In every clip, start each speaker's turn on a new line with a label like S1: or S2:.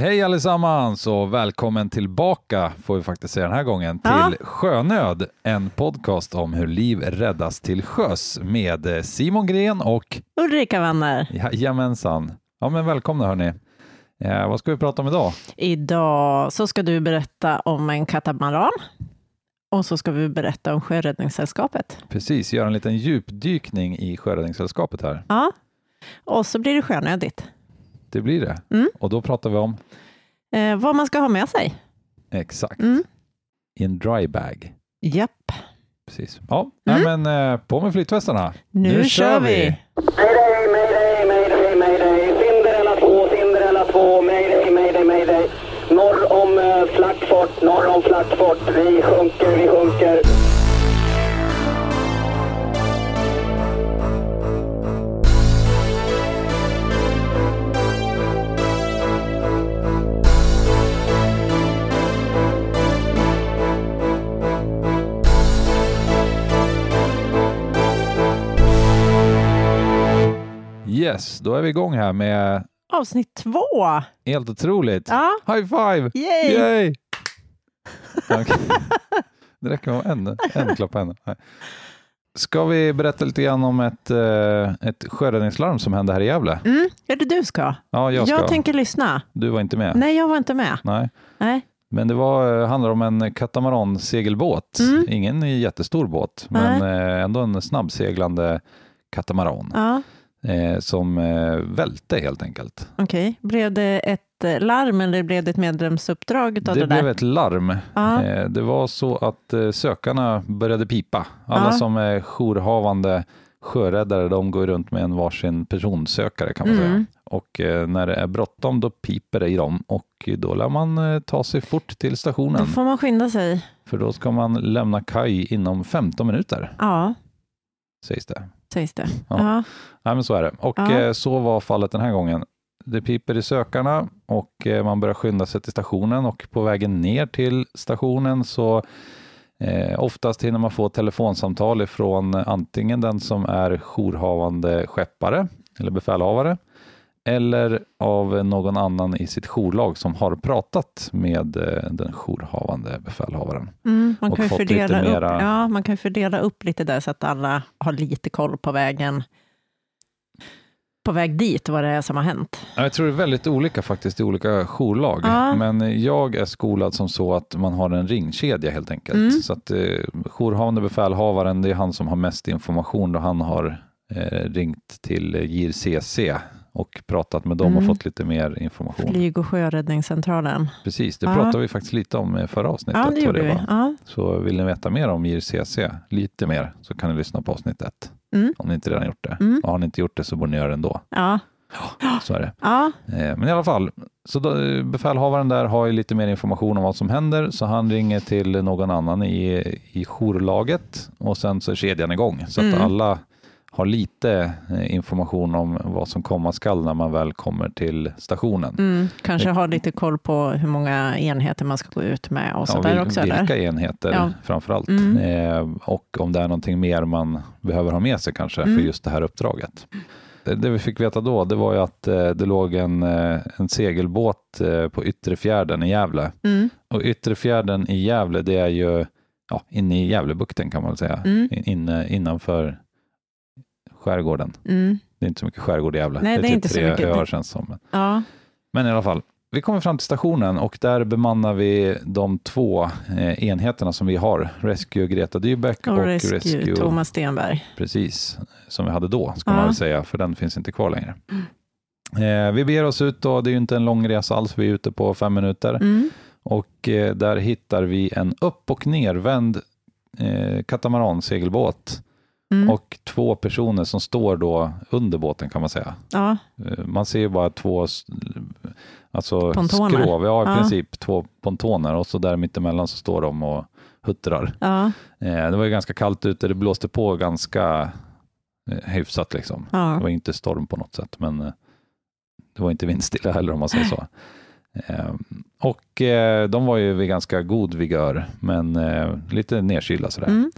S1: Hej allesammans och välkommen tillbaka, får vi faktiskt säga den här gången,
S2: Ja.
S1: till Sjönöd, en podcast om hur liv räddas till sjöss med Simon Gren och
S2: Ulrika Wanner.
S1: jajamensan. Ja men välkomna hörni. Eh, vad ska vi prata om idag?
S2: Idag så ska du berätta om en katamaran och så ska vi berätta om Sjöräddningssällskapet.
S1: Precis, göra en liten djupdykning i Sjöräddningssällskapet här.
S2: Ja, och så blir det sjönödigt.
S1: Det blir det.
S2: Mm.
S1: Och då pratar vi om,
S2: Eh, vad man ska ha med sig.
S1: exakt,
S2: Mm.
S1: i en dry bag.
S2: Japp,
S1: Precis. Ja,
S2: Mm.
S1: nej, men eh, på med flytvästarna.
S2: nu, kör vi.
S3: Mayday, mayday, mayday, mayday. Cinderella 2, Cinderella 2. Mayday, mayday, mayday. Norr om uh, Flackfort, norr om Flackfort. Vi sjunker, vi sjunker.
S1: Yes, då är vi igång här med
S2: Avsnitt två.
S1: helt otroligt.
S2: Ja,
S1: High five!
S2: yay!
S1: Yay! Okej. Det räcker med en, en klapp på henne. Nej. Ska vi berätta lite grann om ett, eh, ett sjöräddningslarm som hände här i Gävle?
S2: Mm, är det du ska?
S1: Ja, jag ska.
S2: tänker lyssna.
S1: Du var inte med?
S2: Nej, jag var inte med.
S1: Nej.
S2: Nej.
S1: Men det var, eh, handlar om en katamaransegelbåt.
S2: Mm.
S1: Ingen jättestor båt, men eh, ändå en snabbseglande katamaran
S2: Ja,
S1: eh, som eh, välte helt enkelt.
S2: okej. Blev det ett eh, larm eller blev det ett medlemsuppdrag utav det,
S1: Det
S2: där?
S1: blev ett larm.
S2: Ja.
S1: Eh, Det var så att eh, sökarna började pipa. Alla
S2: Ja.
S1: som är jourhavande sjöräddare, de går runt med en varsin personsökare kan man
S2: Mm.
S1: säga. Och eh, när det är bråttom, då piper det i dem och då lär man ta sig fort till
S2: Då
S1: stationen.
S2: får man skynda sig.
S1: För då ska man lämna kaj inom 15 minuter,
S2: Ja,
S1: sägs det.
S2: Sägs det.
S1: Ja.
S2: Ja.
S1: Nej, men så är det. Och eh, så var fallet den här gången. Det piper i sökarna och eh, man börjar skynda sig till stationen och på vägen ner till stationen så eh, oftast hinner man få telefonsamtal ifrån antingen den som är jourhavande skeppare eller befälhavare eller av någon annan i sitt jourlag som har pratat med eh, den jourhavande befälhavaren.
S2: Mm, man, kan fördela upp,
S1: mera-
S2: ja, man kan fördela upp lite där så att alla har lite koll på vägen på väg dit, vad det är som har hänt.
S1: Ja, Jag tror det är väldigt olika faktiskt i olika jourlag.
S2: Ja.
S1: Men jag är skolad som så att man har en ringkedja helt enkelt.
S2: Mm.
S1: Så att eh, jourhavande befälhavaren, det är han som har mest information då han har eh, ringt till JRCC och pratat med dem och
S2: Mm.
S1: fått lite mer information.
S2: Flyg och sjöräddningscentralen.
S1: Precis, det
S2: Ja.
S1: pratade vi faktiskt lite om i förra avsnittet.
S2: Ja, det gjorde vi.
S1: var.
S2: Ja.
S1: Så vill ni veta mer om JRCC, lite mer, så kan ni lyssna på avsnitt ett.
S2: Mm.
S1: Om ni inte redan gjort det.
S2: Mm.
S1: Och har ni inte gjort det så borde ni göra det ändå.
S2: Ja.
S1: Så är det.
S2: Ja.
S1: Eh, Men i alla fall, så då, eh, befälhavaren där har ju lite mer information om vad som händer, så han ringer till någon annan i, i jourlaget och sen så är kedjan igång. Så att
S2: Mm.
S1: alla har lite eh, information om vad som komma skall när man väl kommer till stationen.
S2: Mm. Kanske ha lite koll på hur många enheter man ska gå ut med och så
S1: Ja,
S2: där också.
S1: vilka
S2: Eller?
S1: enheter
S2: Ja.
S1: framför allt.
S2: Mm.
S1: Eh, och om det är någonting mer man behöver ha med sig kanske för
S2: Mm.
S1: just det här uppdraget. Det, det vi fick veta då, det var ju att eh, det låg en, eh, en segelbåt eh, på Yttre fjärden i Gävle.
S2: Mm.
S1: Och Yttre fjärden i Gävle, det är ju ja, inne i Gävlebukten kan man väl säga.
S2: Mm.
S1: In, inne, innanför skärgården.
S2: Mm.
S1: Det är inte så mycket skärgård i Gävle.
S2: Nej, det är
S1: typ
S2: inte så mycket.
S1: öar känns det som.
S2: Ja.
S1: Men i alla fall, vi kommer fram till stationen och där bemannar vi de två eh, enheterna som vi har. Rescue Greta Dybeck och,
S2: Och Rescue, Thomas Stenberg.
S1: precis, som vi hade då, ska
S2: Ja.
S1: man väl säga, för den finns inte kvar längre. Eh, vi beger oss ut och det är ju inte en lång resa alls, vi är ute på fem minuter
S2: Mm.
S1: och eh, där hittar vi en upp och nervänd eh, katamaransegelbåt
S2: Mm.
S1: och två personer som står då under båten kan man säga.
S2: Ja.
S1: Eh, Man ser ju bara två alltså
S2: Pontoner.
S1: skrov, ja i
S2: Ja.
S1: princip två pontoner och så där mittemellan så står de och huttrar.
S2: Ja.
S1: Eh, Det var ju ganska kallt ute, det blåste på ganska eh, hyfsat liksom. Det
S2: Ja.
S1: var inte storm på något sätt, men det var inte vindstilla heller om man säger så. Eh, Och de var ju vid ganska god vigör, men lite nedkylda sådär.
S2: Mm.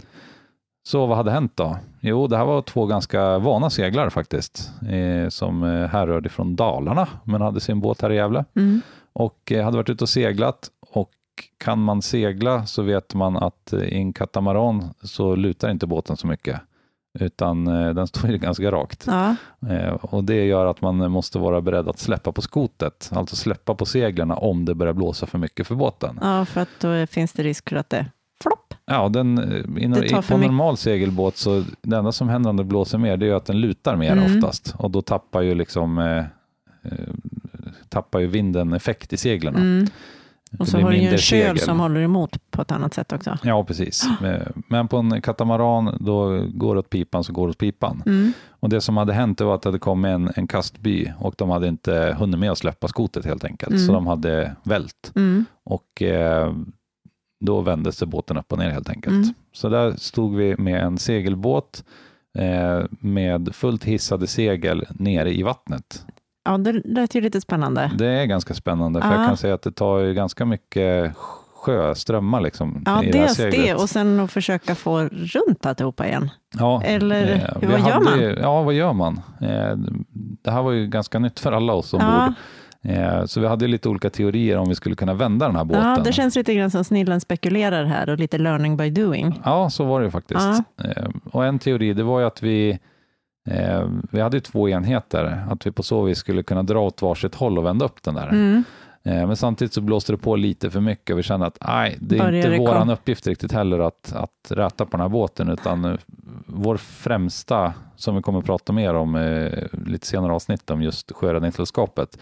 S1: Så vad hade hänt då? Jo, det här var två ganska vana seglare faktiskt, eh, som eh, härrörde från Dalarna, men hade sin båt här i Gävle.
S2: Mm.
S1: och eh, hade varit ute och seglat och kan man segla så vet man att eh, i en katamaran så lutar inte båten så mycket utan eh, den står ju ganska rakt.
S2: Ja.
S1: Eh, och Det gör att man måste vara beredd att släppa på skotet, alltså släppa på seglarna om det börjar blåsa för mycket för båten.
S2: ja, för att då finns det risk för att det.
S1: Ja, den, eh, i, på
S2: mycket.
S1: normal segelbåt så det enda som händer om det blåser mer det är ju att den lutar mer
S2: Mm.
S1: oftast och då tappar ju liksom eh, eh, tappar ju vinden effekt i seglen.
S2: Mm. Och så har du ju en köl
S1: segel.
S2: som håller emot på ett annat sätt också.
S1: Ja, precis. Men på en katamaran, då går det åt pipan så går det åt pipan.
S2: Mm.
S1: Och det som hade hänt var att det hade kommit en, en kastby och de hade inte hunnit med att släppa skotet helt enkelt.
S2: Mm.
S1: Så de hade vält
S2: Mm.
S1: och eh, då vände sig båten upp och ner helt enkelt.
S2: Mm.
S1: Så där stod vi med en segelbåt eh, med fullt hissade segel nere i vattnet.
S2: Ja, det lät ju lite spännande.
S1: Det är ganska spännande för
S2: Ja.
S1: jag kan säga att det tar ju ganska mycket sjöströmmar liksom
S2: Ja,
S1: i det
S2: dels
S1: seglet.
S2: det och sen att försöka få runt alltihopa igen.
S1: Ja,
S2: Eller
S1: eh,
S2: vad gör man?
S1: Ja, vad gör man? Eh, det här var ju ganska nytt för alla oss ombord.
S2: Ja,
S1: så vi hade lite olika teorier om vi skulle kunna vända den här båten.
S2: ja, det känns lite grann som snillen spekulerar här och lite learning by doing.
S1: Ja, så var det faktiskt. Eh, och en teori, det var ju att vi eh, vi hade två enheter, att vi på så vis skulle kunna dra åt varsitt håll och vända upp den där.
S2: Mm.
S1: Eh, men samtidigt så blåste det på lite för mycket och vi kände att nej, det är
S2: Börjar
S1: inte
S2: kom-
S1: uppgift riktigt heller att, att räta på den här båten, utan eh, vår främsta, som vi kommer att prata mer om eh, lite senare avsnitt om just sjöräddningssällskapet, eh,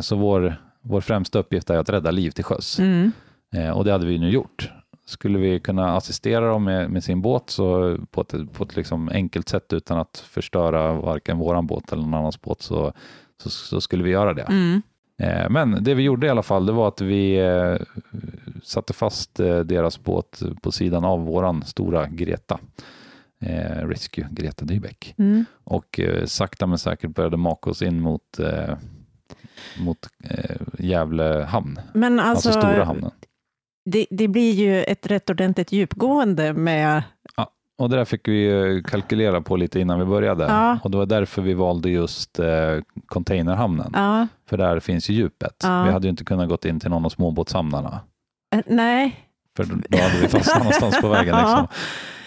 S1: så vår, vår främsta uppgift är att rädda liv till sjöss.
S2: Mm.
S1: Eh, och det hade vi nu gjort. Skulle vi kunna assistera dem med, med sin båt så på ett, på ett liksom enkelt sätt utan att förstöra varken våran båt eller någon annans båt så, så, så skulle vi göra det.
S2: Mm.
S1: Eh, men det vi gjorde i alla fall det var att vi eh, satte fast eh, deras båt på sidan av våran stora Greta. Eh, Rescue Greta Dybeck.
S2: Mm.
S1: Och eh, sakta men säkert började maka oss in mot, eh, mot eh, Gävle hamn,
S2: Men
S1: alltså,
S2: alltså,
S1: stora hamnen.
S2: det, det blir ju ett rätt ordentligt djupgående med...
S1: Och det där fick vi eh, kalkylera på lite innan vi började.
S2: Ja.
S1: Och det var därför vi valde just eh, containerhamnen.
S2: Ja,
S1: För där finns ju djupet.
S2: Ja.
S1: Vi hade ju inte kunnat gått in till någon av småbåtshamnarna.
S2: eh, nej.
S1: För då hade vi fastnat någonstans på vägen. Liksom.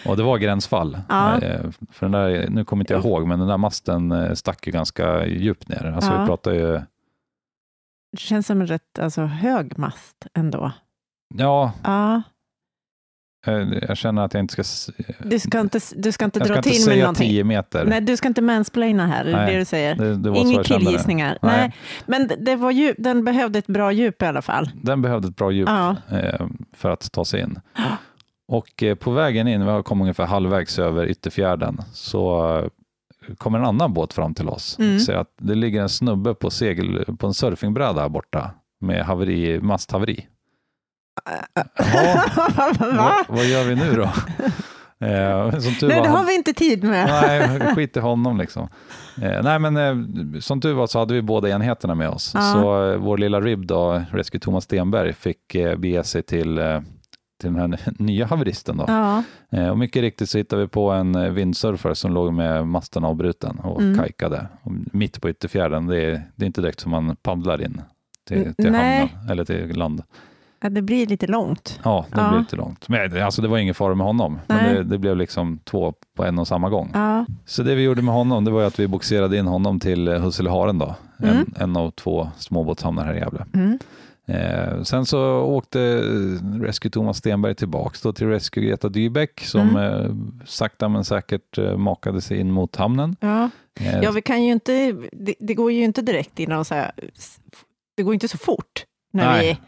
S1: Och det var gränsfall.
S2: Ja.
S1: Eh, för den där, nu kommer inte jag ihåg, men den där masten stack ju ganska djupt ner. Alltså
S2: Ja.
S1: vi pratar ju,
S2: Det känns som en rätt alltså, hög mast ändå.
S1: ja,
S2: Ja,
S1: eh, jag känner att jag inte ska,
S2: du ska inte, du ska inte
S1: jag ska
S2: dra
S1: inte
S2: till med
S1: säga
S2: någonting.
S1: 10 meter.
S2: Nej, du ska inte mansplaina här, det
S1: Nej,
S2: det du säger?
S1: Det, det
S2: Inga killgissningar.
S1: Nej.
S2: Nej. Men det- var djup, den behövde ett bra djup i alla fall.
S1: Den behövde ett bra djup
S2: Ja.
S1: eh, för att ta sig in. Och eh, på vägen in, vi har kommit ungefär halvvägs över ytterfjärden, så kommer en annan båt fram till oss.
S2: Mm.
S1: säger att det ligger en snubbe på, segel, på en surfingbräda här borta med haveri, masthaveri.
S2: Va?
S1: vad, vad gör vi nu då? Eh,
S2: Nej,
S1: var
S2: det har vi inte tid med.
S1: Nej, skit i honom liksom. Eh, nej, men eh, som tur var så hade vi båda enheterna med oss.
S2: Ja.
S1: Så eh, vår lilla RIB då, Rescue Thomas Stenberg, fick eh, bege sig till, eh, till den här nya haveristen. Då.
S2: Ja,
S1: Eh, och mycket riktigt så hittade vi på en eh, windsurfer som låg med masten avbruten och
S2: Mm.
S1: kajkade. Och mitt på ytterfjärden, det är, det är inte direkt som man paddlar in till, till
S2: Nej.
S1: hamnen eller till land.
S2: Ja, det blir lite långt.
S1: Ja, det
S2: Ja.
S1: blev lite långt. Men det- alltså, det var ingen fara med honom,
S2: Nej.
S1: men det, det blev liksom två på en och samma gång.
S2: Ja,
S1: Så det vi gjorde med honom, det var att vi boxerade in honom till eh, Husseleharen då,
S2: Mm.
S1: en, en av två småbåtshamnar här i Gävle.
S2: mm.
S1: Eh, sen så åkte Rescue Thomas Stenberg tillbaks då till Rescue Greta Dybeck som
S2: Mm.
S1: eh, sakta men säkert eh, makade sig in mot hamnen.
S2: ja.
S1: Eh,
S2: ja vi kan ju inte, det, det går ju inte direkt in och så här, det går inte så fort när
S1: Nej.
S2: vi,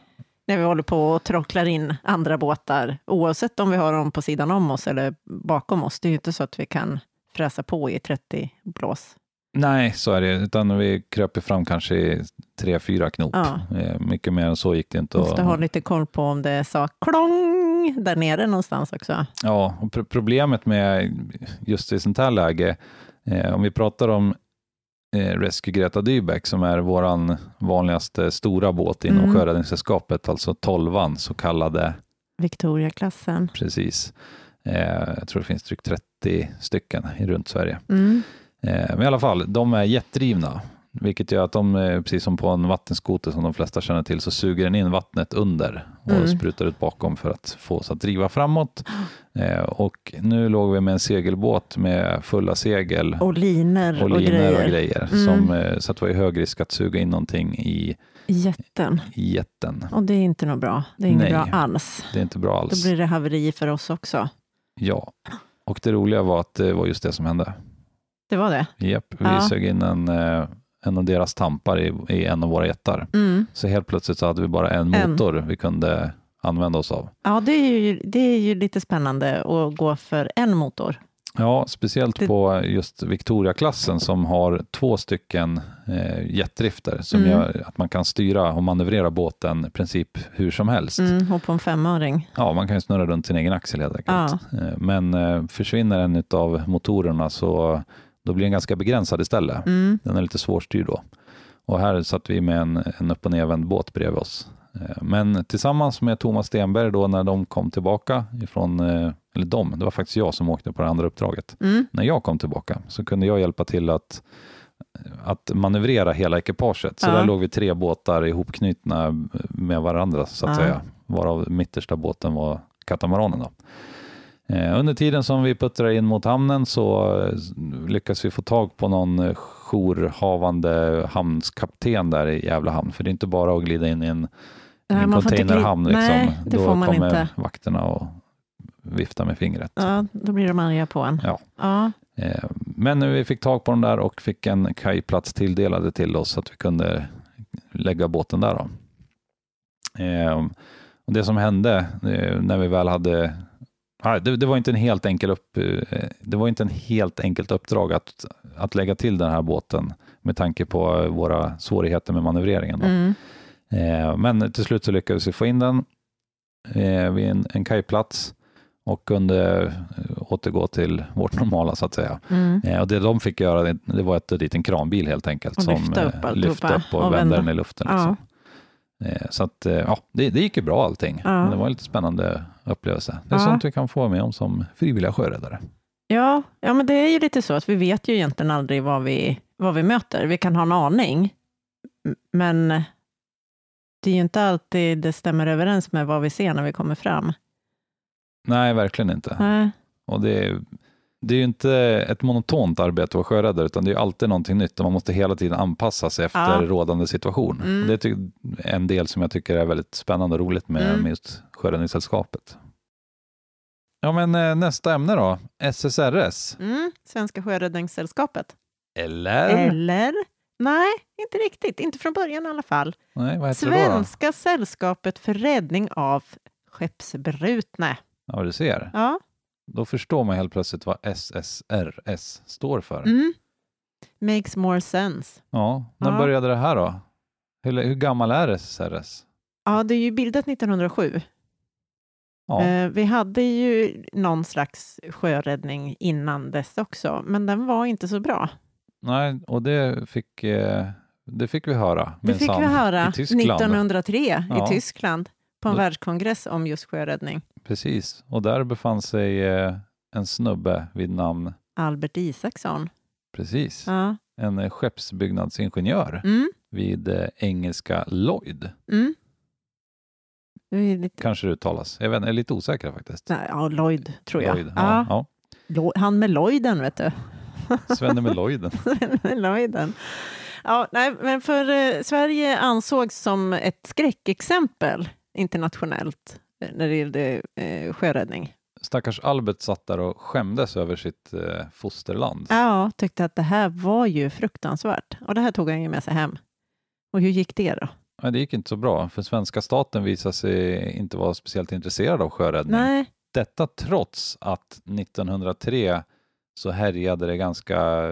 S2: när vi håller på och trocklar in andra båtar, oavsett om vi har dem på sidan om oss eller bakom oss. Det är ju inte så att vi kan fräsa på i 30 blås.
S1: Nej, så är det utan vi kröp ju fram kanske i tre, fyra knop.
S2: Ja.
S1: Eh, mycket mer än så gick det inte.
S2: Måste ha lite koll på om det sa klong där nere någonstans också.
S1: Ja, och pro- problemet med just i sånt här läge, eh, om vi pratar om eh, Rescue Greta Dybeck som är vår vanligaste stora båt inom
S2: Mm.
S1: Sjöräddningssällskapet, alltså tolvan så kallade,
S2: Victoria-klassen.
S1: precis. Eh, jag tror det finns drygt 30 stycken i runt Sverige.
S2: Mm.
S1: Eh, men i alla fall, de är jetdrivna. Vilket gör att de, eh, precis som på en vattenskoter som de flesta känner till, så suger den in vattnet under och
S2: Mm.
S1: sprutar ut bakom för att få oss att driva framåt. Eh, och nu låg vi med en segelbåt med fulla segel
S2: Och liner
S1: och
S2: och,
S1: linor
S2: grejer.
S1: och grejer.
S2: Mm.
S1: Som, så att det var ju hög risk att suga in någonting i,
S2: Jätten.
S1: jätten.
S2: Och det är inte något bra. Det är inget
S1: Nej.
S2: bra alls.
S1: Det är inte bra
S2: Då
S1: alls.
S2: blir det haveri för oss också.
S1: Ja, och det roliga var att det var just det som hände.
S2: Det var det.
S1: Japp, vi
S2: Ja.
S1: sög in en, eh, en av deras tampar i, i en av våra jättar.
S2: Mm.
S1: Så helt plötsligt så hade vi bara en
S2: En.
S1: motor vi kunde använda oss av.
S2: Ja, det är, ju, det är ju lite spännande att gå för en motor.
S1: Ja, speciellt
S2: Det-
S1: på just Victoria-klassen som har två stycken eh, jetdrifter som
S2: Mm.
S1: gör att man kan styra och manövrera båten i princip hur som helst.
S2: Mm, och på en femöring.
S1: Ja, man kan ju snurra runt sin egen axel helt enkelt. Eh, Men eh, försvinner en av motorerna så då blir den ganska begränsad istället.
S2: Mm.
S1: Den är lite svårstyrd då. Och här satt vi med en, en upp och nervänd båt bredvid oss. Eh, Men tillsammans med Thomas Stenberg då när de kom tillbaka ifrån, eh, eller de, det var faktiskt jag som åkte på det andra uppdraget.
S2: Mm.
S1: När jag kom tillbaka så kunde jag hjälpa till att, att manövrera hela ekipaget. Så
S2: Ja.
S1: där låg vi tre båtar ihopknutna med varandra så att
S2: Ja.
S1: säga. Varav mittersta båten var katamaranen. Då. Eh, Under tiden som vi puttrade in mot hamnen så eh, lyckas vi få tag på någon eh, jourhavande hamnskapten där i Gävle hamn. För det är inte bara att glida in i en,
S2: Nej,
S1: en
S2: inte
S1: containerhamn. Liksom.
S2: Nej, det
S1: Då
S2: får man
S1: kommer
S2: inte.
S1: vakterna och viftar med fingret.
S2: Ja, då blir de arga på en.
S1: Ja.
S2: Ja.
S1: Men vi fick tag på den där och fick en kajplats tilldelade till oss så att vi kunde lägga båten där. Då. Det som hände när vi väl hade det, det var inte en helt enkel upp, eh, det var inte en helt enkelt uppdrag att, att lägga till den här båten med tanke på våra svårigheter med manövreringen.
S2: Mm.
S1: Eh, Men till slut så lyckades vi få in den eh, vid en, en kajplats och kunde eh, återgå till vårt normala så att säga.
S2: Mm.
S1: Eh, Och det de fick göra det, det var att dit en kranbil helt enkelt
S2: Och
S1: som
S2: lyfta upp
S1: eh, lyfte upp och,
S2: och
S1: vände den i luften.
S2: Ja.
S1: Liksom. Så att, ja, det, det gick ju bra allting.
S2: Ja.
S1: Men det var en lite spännande upplevelse. Det är
S2: Ja.
S1: sånt vi kan få med om som frivilliga sjöräddare.
S2: Ja, ja, men det är ju lite så att vi vet ju egentligen aldrig vad vi, vad vi möter. Vi kan ha en aning, men det är ju inte alltid det stämmer överens med vad vi ser när vi kommer fram.
S1: Nej, verkligen inte.
S2: Nej.
S1: Och det, är- det är ju inte ett monotont arbete att vara sjöräddare, utan det är alltid någonting nytt och man måste hela tiden anpassa sig efter
S2: Ja.
S1: rådande situation.
S2: Mm.
S1: Det är en del som jag tycker är väldigt spännande och roligt med,
S2: Mm.
S1: med just Sjöräddningssällskapet. Ja, men eh, nästa ämne då, SSRS.
S2: Mm, Svenska Sjöräddningssällskapet.
S1: Eller?
S2: Eller? Nej, inte riktigt. Inte från början i alla fall.
S1: Nej, vad heter det då?
S2: Svenska sällskapet för räddning av skeppsbrutna.
S1: Ja, du ser.
S2: Ja.
S1: Då förstår man helt plötsligt vad SSRS står för.
S2: Mm. Makes more sense.
S1: Ja, när
S2: Ja.
S1: började det här då? Hur, hur gammal är SSRS?
S2: Ja, det är ju bildat 1907.
S1: Ja,
S2: Eh, vi hade ju någon slags sjöräddning innan dess också, men den var inte så bra.
S1: nej, och det fick, eh, det fick vi höra.
S2: Det fick vi höra
S1: I Tyskland.
S2: 1903
S1: Ja.
S2: i Tyskland på en
S1: Då-
S2: världskongress om just sjöräddning.
S1: Precis, och där befann sig eh, en snubbe vid namn,
S2: Albert Isaksson.
S1: precis,
S2: Ja.
S1: en eh, skeppsbyggnadsingenjör
S2: Mm,
S1: vid eh, engelska Lloyd.
S2: mm. Lite,
S1: Kanske det uttalas. Jag, vet, jag är lite osäker faktiskt.
S2: nej, ja, Lloyd, tror jag.
S1: Lloyd,
S2: Ja.
S1: ja.
S2: Lo- Han med Lloyden, vet du.
S1: Ja. Svenne med Lloyden.
S2: med Lloyden. Ja, nej, men för eh, Sverige ansågs som ett skräckexempel internationellt eh, när det gällde eh, sjöräddning.
S1: Stackars Albert satt där och skämdes över sitt eh, fosterland.
S2: Ja, tyckte att det här var ju fruktansvärt. Och det här tog han ju med sig hem. Och hur gick det då?
S1: Men det gick inte så bra, för svenska staten visade sig inte vara speciellt intresserad av sjöräddning.
S2: Nej,
S1: Detta trots att 1903 så härjade det ganska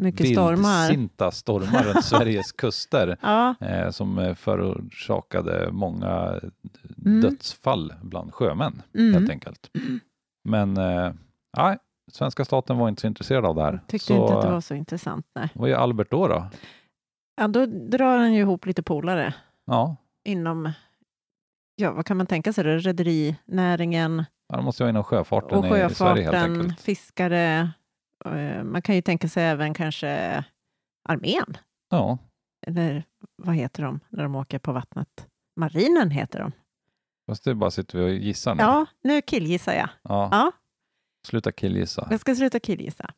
S2: mycket stormar.
S1: vildsinta stormar runt Sveriges kuster
S2: Ja,
S1: eh, som eh, förorsakade många
S2: Mm.
S1: dödsfall bland sjömän
S2: mm.
S1: helt enkelt. Men eh, nej, svenska staten var inte så intresserad av det här.
S2: tyckte
S1: så,
S2: inte att det var så intressant. Nej.
S1: Vad gör Albert då? då?
S2: Ja, då drar han ju ihop lite polare
S1: Ja,
S2: inom, ja, vad kan man tänka sig, rederinäringen
S1: han måste vara inom sjöfarten
S2: och
S1: i Sverige helt
S2: sjöfarten,
S1: enkelt.
S2: fiskare. Eh, Man kan ju tänka sig även kanske armén.
S1: Ja,
S2: Eller vad heter de när de åker på vattnet? Marinen heter de.
S1: fast det bara sitter vi och gissar nu.
S2: Ja, nu killgissar jag.
S1: Ja,
S2: Ja.
S1: Sluta killgissa.
S2: Jag ska sluta killgissa.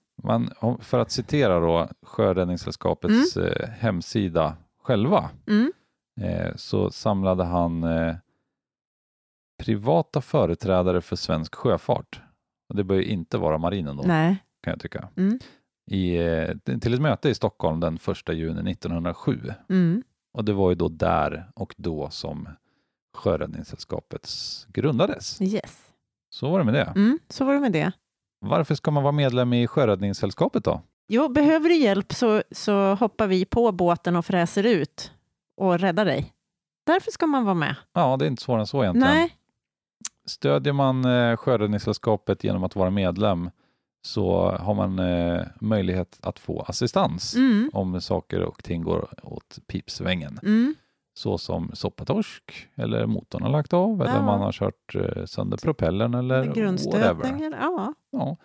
S1: Om- för att citera då Sjöräddningssällskapets eh, hemsida själva,
S2: Mm.
S1: eh, så samlade han privata företrädare för svensk sjöfart. Och det bör ju inte vara marinen då,
S2: Nej.
S1: Kan jag tycka.
S2: Mm.
S1: I, eh, till ett möte i Stockholm den 1 juni 1907.
S2: Mm.
S1: Och det var ju då där och då som Sjöräddningssällskapet grundades.
S2: Yes.
S1: Så var det med det.
S2: Mm. Så var det med det.
S1: Varför ska man vara medlem i Sjöräddningssällskapet då?
S2: Jo, behöver du hjälp så, så hoppar vi på båten och fräser ut och räddar dig. Därför ska man vara med.
S1: Ja, det är inte svårare än så egentligen.
S2: Nej.
S1: Stödjer man eh, Sjöräddningssällskapet genom att vara medlem så har man eh, möjlighet att få assistans
S2: Mm.
S1: om saker och ting går åt pipsvängen.
S2: Mm.
S1: Så som soppatorsk eller motorn har lagt av eller
S2: Ja.
S1: man har kört eh, sönder propellern eller whatever.
S2: Ja.
S1: Ja.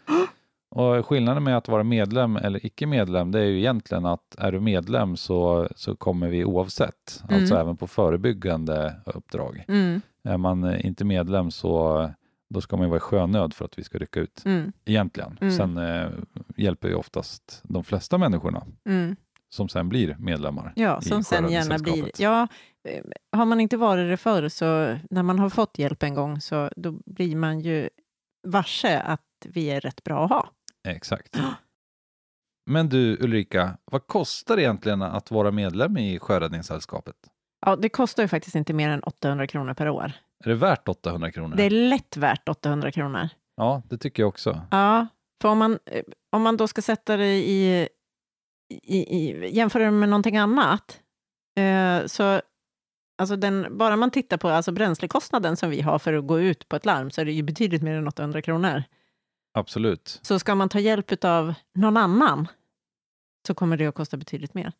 S1: Och skillnaden med att vara medlem eller icke medlem det är ju egentligen att är du medlem så, så kommer vi oavsett,
S2: Mm.
S1: alltså även på förebyggande uppdrag.
S2: Mm.
S1: Är man eh, inte medlem så då ska man ju vara i sjönöd för att vi ska rycka ut
S2: Mm.
S1: egentligen.
S2: Mm.
S1: Sen eh, hjälper ju oftast de flesta människorna
S2: Mm.
S1: som sen blir medlemmar.
S2: Ja, som sen gärna blir... Ja, eh, har man inte varit det förr, så när man har fått hjälp en gång, så då blir man ju varse att vi är rätt bra att ha.
S1: Exakt. Men du Ulrika, vad kostar det egentligen att vara medlem i Sjöräddningssällskapet?
S2: Ja, det kostar ju faktiskt inte mer än 800 kronor per år.
S1: Är det värt 800 kronor?
S2: Det är lätt värt 800 kronor.
S1: Ja, det tycker jag också.
S2: Ja, för om man, eh, om man då ska sätta det i, i, i jämföra det med någonting annat, eh, så alltså den, bara man tittar på alltså bränslekostnaden som vi har för att gå ut på ett larm, så är det ju betydligt mer än 800 kronor.
S1: Absolut.
S2: Så ska man ta hjälp av någon annan, så kommer det att kosta betydligt mer.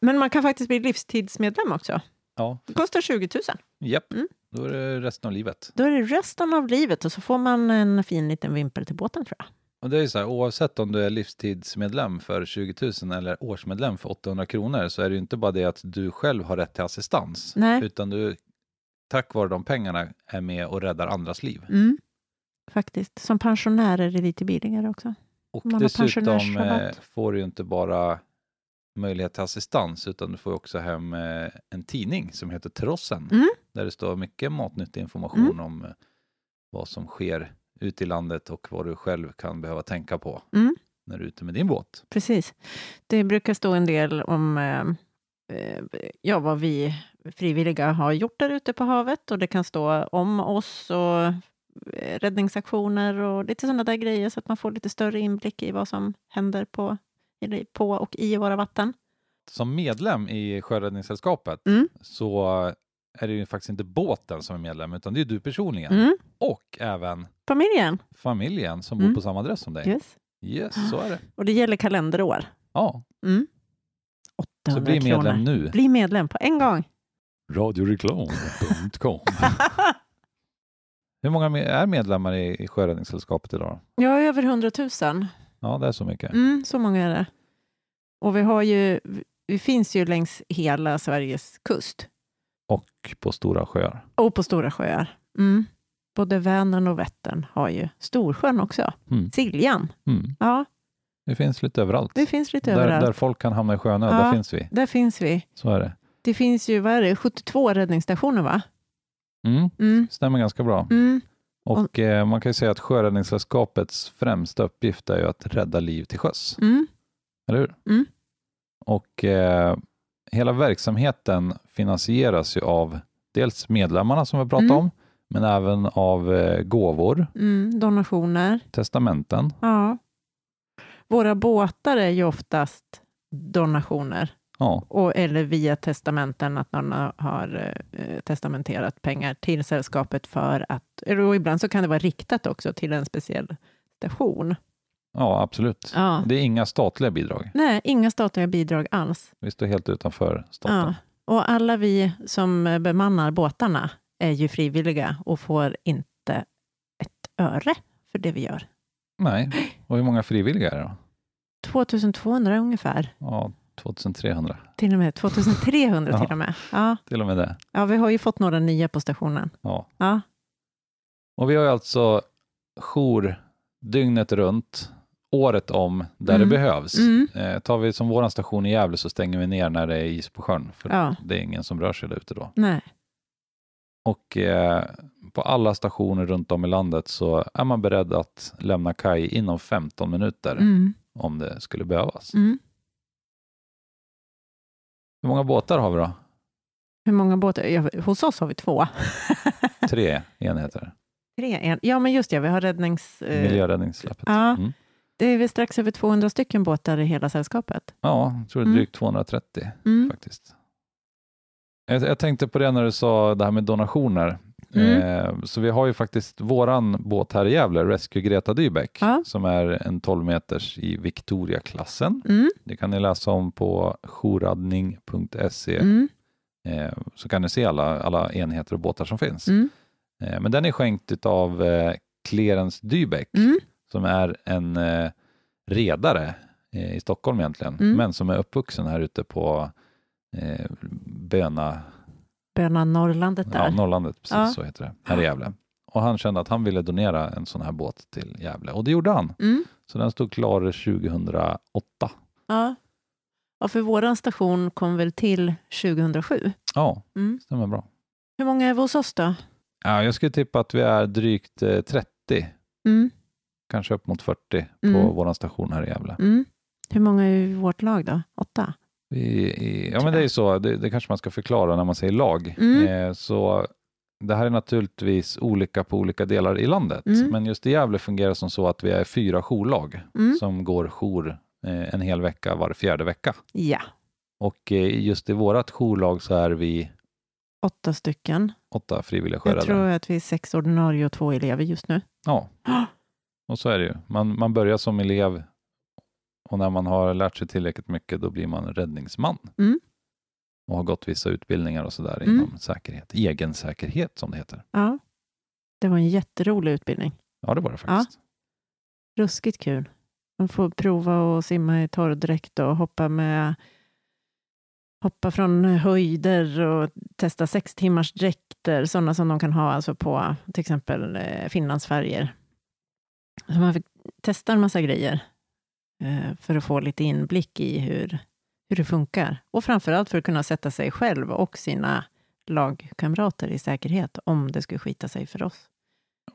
S2: Men man kan faktiskt bli livstidsmedlem också.
S1: Ja,
S2: Det kostar 20 000.
S1: japp.
S2: Mm.
S1: Då är det resten av livet.
S2: Då är det resten av livet och så får man en fin liten vimpel till båten tror jag.
S1: Och det är ju så här, oavsett om du är livstidsmedlem för 20 000 eller årsmedlem för 800 kronor så är det ju inte bara det att du själv har rätt till assistans,
S2: Nej.
S1: utan du tack vare de pengarna är med och räddar andras liv.
S2: Mm. Faktiskt. Som pensionär är det lite billigare också.
S1: Och
S2: Man
S1: dessutom eh, får du ju inte bara möjlighet till assistans utan du får också hem eh, en tidning som heter Trossen
S2: Mm.
S1: där det står mycket matnyttig information om eh, vad som sker ute i landet och vad du själv kan behöva tänka på
S2: Mm.
S1: när du är ute med din båt.
S2: Precis. Det brukar stå en del om eh, eh, ja, vad vi frivilliga har gjort där ute på havet och det kan stå om oss och räddningsaktioner och lite sådana där grejer så att man får lite större inblick i vad som händer på, på och i våra vatten.
S1: Som medlem i Sjöräddningssällskapet
S2: Mm.
S1: så är det ju faktiskt inte båten som är medlem utan det är du personligen
S2: Mm.
S1: och även
S2: Familjen.
S1: familjen som
S2: Mm.
S1: bor på samma adress som dig.
S2: Yes.
S1: Yes, så är det.
S2: Och det gäller kalenderår.
S1: Ja,
S2: Mm. 800
S1: så bli medlem
S2: kronor.
S1: nu.
S2: Bli medlem på en gång.
S1: Radioreklam.com Hur många är medlemmar i, Sjöräddningssällskapet idag?
S2: Är över 100 000.
S1: Ja, det är så mycket.
S2: Mm, så många är det. Och vi har ju, vi finns ju längs hela Sveriges kust
S1: Och på stora sjöar.
S2: och på stora sjöar. Mm. Både Vänern och Vättern har ju Storsjön också.
S1: Mm.
S2: Siljan.
S1: Mm.
S2: Ja,
S1: Det finns lite överallt.
S2: det finns lite
S1: där,
S2: överallt.
S1: där folk kan hamna i sjönöd,
S2: Ja.
S1: där finns vi.
S2: Där finns vi.
S1: Så är det.
S2: Det finns ju, vad är det, 72 räddningsstationer va?
S1: Mm.
S2: Mm.
S1: Stämmer ganska bra.
S2: Mm.
S1: Och eh, man kan ju säga att Sjöräddningssällskapets främsta uppgift är ju att rädda liv till sjöss.
S2: Mm.
S1: Eller hur?
S2: Mm.
S1: Och eh, hela verksamheten finansieras ju av dels medlemmarna som vi pratade
S2: Mm.
S1: om, men även av eh, gåvor,
S2: Mm. Donationer.
S1: testamenten.
S2: Ja. Våra båtar är ju oftast donationer.
S1: Ja,
S2: Och, eller via testamenten, att någon har eh, testamenterat pengar till sällskapet för att, och ibland så kan det vara riktat också till en speciell station.
S1: ja absolut.
S2: Ja.
S1: Det är inga statliga bidrag.
S2: Nej, inga statliga bidrag alls.
S1: Vi står helt utanför staten.
S2: Ja. Och alla vi som bemannar båtarna är ju frivilliga och får inte ett öre för det vi gör.
S1: Nej, och hur många frivilliga är det då?
S2: 2200 ungefär.
S1: Ja, 2300,
S2: Till och med 2300 till och med. Ja.
S1: till och med det.
S2: ja, vi har ju fått några nya på stationen.
S1: Ja.
S2: Ja,
S1: Och vi har ju alltså jour dygnet runt, året om, där
S2: Mm.
S1: det behövs.
S2: Mm.
S1: Eh, tar vi som vår station i Gävle så stänger vi ner när det är is på sjön, för
S2: Ja.
S1: det är ingen som rör sig där ute då.
S2: nej.
S1: Och eh, på alla stationer runt om i landet så är man beredd att lämna kaj inom 15 minuter
S2: Mm.
S1: om det skulle behövas.
S2: Mm.
S1: Hur många båtar har vi då?
S2: Hur många båtar? Ja, hos oss har vi två.
S1: Tre enheter.
S2: Tre, en. Ja, men just det, vi har räddnings... eh,
S1: Miljöräddningssläppet.
S2: ja.
S1: Mm.
S2: Det är väl strax över 200 stycken båtar i hela sällskapet.
S1: ja, jag tror det är
S2: Mm.
S1: drygt 230
S2: Mm.
S1: faktiskt. Jag, jag tänkte på det när du sa det här med donationer.
S2: Mm.
S1: Eh, så vi har ju faktiskt våran båt här i Gävle, Rescue Greta Dybeck,
S2: Ja.
S1: som är en 12 meters i Victoria-klassen.
S2: Mm.
S1: Det kan ni läsa om på jourradning.se,
S2: Mm.
S1: eh, så kan ni se alla, alla enheter och båtar som finns.
S2: Mm.
S1: Eh, men den är skänkt av eh, Clarence Dybeck,
S2: Mm.
S1: som är en redare i Stockholm egentligen,
S2: Mm.
S1: men som är uppvuxen här ute på eh, Böna,
S2: Böna Norrlandet där.
S1: ja, Norrlandet, precis
S2: Ja.
S1: så heter det, här i Gävle. Och han kände att han ville donera en sån här båt till Gävle och det gjorde han.
S2: Mm.
S1: Så den stod klar 2008.
S2: Ja. ja, för vår station kom väl till 2007.
S1: Ja,
S2: Mm.
S1: stämmer bra.
S2: Hur många är vi hos oss då?
S1: Ja, jag skulle tippa att vi är drygt eh, 30,
S2: Mm.
S1: kanske upp mot 40 på
S2: Mm.
S1: vår station här i Gävle.
S2: Mm. Hur många är i vårt lag då? Åtta?
S1: I, ja, men det är ju så, det, det kanske man ska förklara när man säger lag.
S2: Mm.
S1: Eh, så det här är naturligtvis olika på olika delar i landet,
S2: Mm.
S1: men just i Gävle fungerar det som så att vi är fyra jourlag
S2: Mm.
S1: som går jour eh, en hel vecka var fjärde vecka.
S2: Ja,
S1: Och eh, just i vårt jourlag så är vi
S2: åtta stycken.
S1: åtta frivilliga
S2: Jag tror att vi är sex ordinarie och två elever just nu.
S1: Ja, och så är det ju. Man, man börjar som elev och när man har lärt sig tillräckligt mycket då blir man räddningsman.
S2: Mm.
S1: Och har gått vissa utbildningar och sådär
S2: Mm.
S1: inom säkerhet. Egen säkerhet som det heter.
S2: Ja. Det var en jätterolig utbildning.
S1: Ja, det var det faktiskt.
S2: Ruskigt kul. Man får prova att simma i torrdräkt och hoppa med hoppa från höjder och testa sex timmars dräkter, sådana som de kan ha alltså på till exempel eh, Finlandsfärger. Så man fick testa en massa grejer för att få lite inblick i hur, hur det funkar. Och framförallt för att kunna sätta sig själv och sina lagkamrater i säkerhet om det skulle skita sig för oss.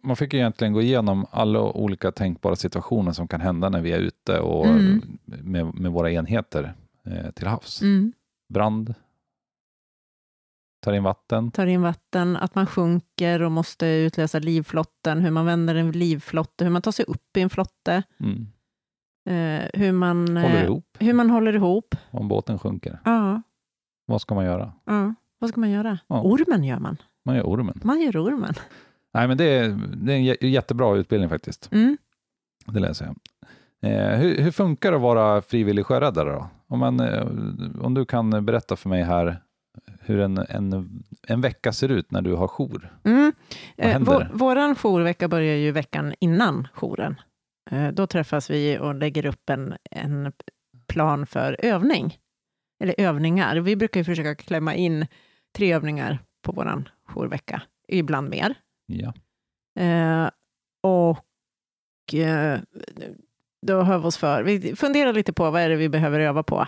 S1: Man fick egentligen gå igenom alla olika tänkbara situationer som kan hända när vi är ute och
S2: Mm.
S1: med, med våra enheter eh, till havs.
S2: Mm.
S1: Brand, tar in vatten,
S2: tar in vatten, att man sjunker och måste utlösa livflotten, hur man vänder en livflotte, hur man tar sig upp i en flotte,
S1: mm.
S2: Eh, hur, man,
S1: håller
S2: eh,
S1: ihop
S2: hur man håller ihop.
S1: om båten sjunker.
S2: Ja,
S1: Vad ska man göra?
S2: ja. Vad ska man göra?
S1: Ja.
S2: Ormen gör man.
S1: Man gör ormen.
S2: Man gör ormen.
S1: Nej, men det är, det är en jä- jättebra utbildning faktiskt.
S2: Mm.
S1: Det lär jag. Eh, hur, hur funkar det att vara frivillig sjöräddare då? Om, man, eh, om du kan berätta för mig här hur en, en, en vecka ser ut när du har jour.
S2: Mm.
S1: Vad
S2: Eh,
S1: händer?
S2: vår, våran jourvecka börjar ju veckan innan jouren. Eh, då träffas vi och lägger upp en, en plan för övning. Eller övningar. Vi brukar ju försöka klämma in tre övningar på våran jourvecka, ibland mer.
S1: Ja.
S2: Eh, och eh, då hör vi oss för. Vi funderar lite på vad är det vi behöver öva på.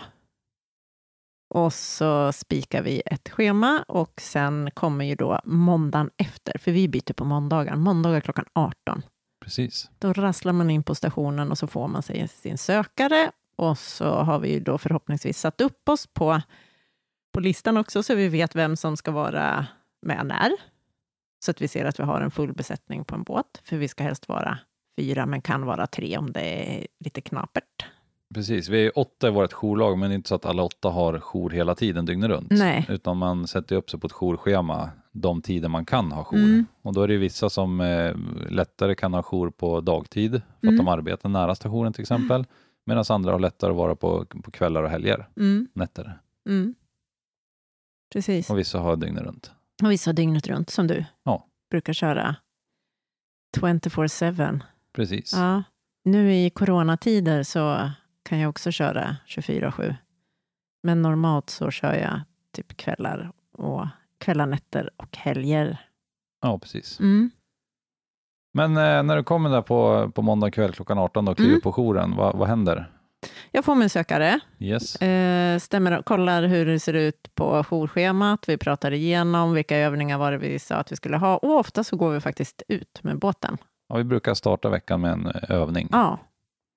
S2: Och så spikar vi ett schema och sen kommer ju då måndagen efter, för vi byter på måndagar. Måndagar klockan 18.
S1: Precis.
S2: Då rasslar man in på stationen och så får man sig sin sökare och så har vi ju då förhoppningsvis satt upp oss på, på listan också så vi vet vem som ska vara med när. Så att vi ser att vi har en full besättning på en båt, för vi ska helst vara fyra, men kan vara tre om det är lite knapert.
S1: Precis. Vi är åtta i vårt jourlag, men det är inte så att alla åtta har jour hela tiden dygnet runt.
S2: Nej.
S1: Utan man sätter upp sig på ett jourschema de tider man kan ha jour.
S2: Mm.
S1: Och då är det vissa som eh, lättare kan ha jour på dagtid, för att
S2: Mm.
S1: de arbetar nära stationen till exempel. Medan andra har lättare att vara på, på kvällar och helger,
S2: Mm,
S1: nätter.
S2: mm. Precis.
S1: Och vissa har dygnet runt.
S2: Och vissa dygnet runt, som du
S1: Ja.
S2: brukar köra 24-7.
S1: Precis.
S2: Ja. Nu i coronatider så kan jag också köra 24-7. Men normalt så kör jag typ kvällar och kvällar, nätter och helger.
S1: Ja, precis.
S2: Mm.
S1: Men eh, när du kommer där på, på måndag kväll klockan 18 och kliver
S2: Mm.
S1: på jouren, vad, vad händer?
S2: Jag får min sökare,
S1: Yes.
S2: eh, stämmer, kollar hur det ser ut på jourschemat. Vi pratar igenom vilka övningar var det vi sa att vi skulle ha. Och ofta så går vi faktiskt ut med båten.
S1: Ja, vi brukar starta veckan med en eh, övning.
S2: Ja,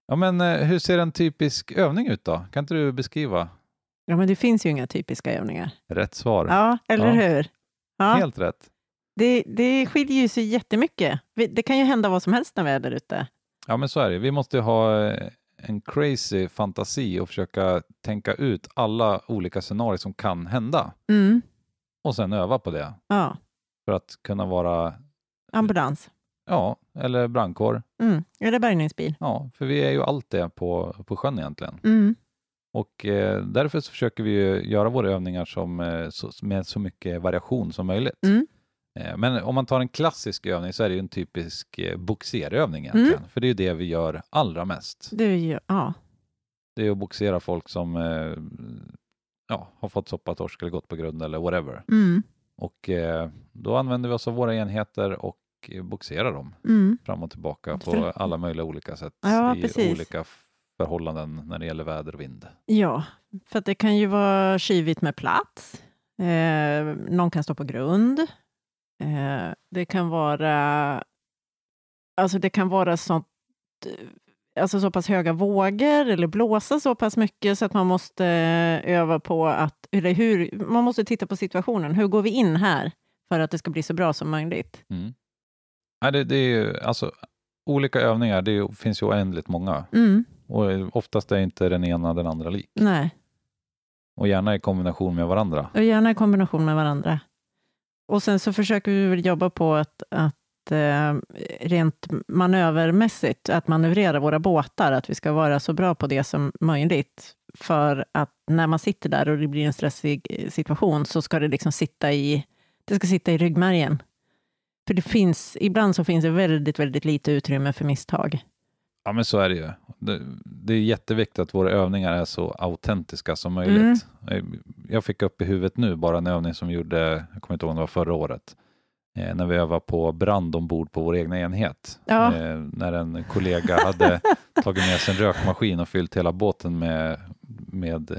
S1: Ja, men eh, hur ser en typisk övning ut då? Kan inte du beskriva?
S2: Ja men det finns ju inga typiska övningar.
S1: Rätt svar.
S2: Ja, eller
S1: Ja.
S2: hur? Ja.
S1: Helt rätt.
S2: Det, det skiljer ju sig jättemycket. Det kan ju hända vad som helst när vi är där ute.
S1: Ja, men så är det. Vi måste ju ha eh, en crazy fantasi och försöka tänka ut alla olika scenarier som kan hända
S2: Mm.
S1: och sen öva på det
S2: Ja,
S1: för att kunna vara,
S2: ambulans.
S1: ja, eller brandkår.
S2: Mm. Eller bärgningsbil.
S1: Ja, för vi är ju allt det på, på sjön egentligen.
S2: Mm.
S1: Och eh, därför så försöker vi göra våra övningar som, eh, så, med så mycket variation som möjligt.
S2: Mm.
S1: Eh, men om man tar en klassisk övning så är det ju en typisk eh, boxerövning
S2: Mm.
S1: egentligen. För det är ju det vi gör allra mest.
S2: Det är ju, ja.
S1: Det är att boxera folk som ja, har fått soppatorsk eller gått på grund eller whatever.
S2: Mm.
S1: Och då använder vi oss av våra enheter och boxerar dem
S2: Mm.
S1: fram och tillbaka på alla möjliga olika sätt
S2: Ja,
S1: i
S2: precis.
S1: olika förhållanden när det gäller väder och vind.
S2: Ja, för det kan ju vara kyvigt med plats. Eh, någon kan stå på grund. Eh, det kan vara alltså det kan vara sånt, eh, alltså så pass höga vågor eller blåsa så pass mycket så att man måste öva på att, eller hur, man måste titta på situationen. Hur går vi in här för att det ska bli så bra som möjligt?
S1: Mm. Nej, det, det är ju, alltså, olika övningar, det finns ju oändligt många.
S2: Mm,
S1: Och eh, oftast är inte den ena den andra lik.
S2: nej,
S1: Och gärna i kombination med varandra.
S2: och gärna i kombination med varandra. Och sen så försöker vi väl jobba på att, att eh, rent manövermässigt, att manövrera våra båtar, att vi ska vara så bra på det som möjligt. För att när man sitter där och det blir en stressig eh, situation så ska det liksom sitta i, det ska sitta i ryggmärgen. För det finns, ibland så finns det väldigt, väldigt lite utrymme för misstag.
S1: Ja, men så är det ju. Det, det är jätteviktigt att våra övningar är så autentiska som möjligt. Eh, Jag fick upp i huvudet nu bara en övning som vi gjorde, jag kommer inte ihåg om det var förra året, eh, när vi övade på brand ombord på vår egna enhet.
S2: Ja.
S1: Eh, när en kollega hade tagit med sig en rökmaskin och fyllt hela båten med, med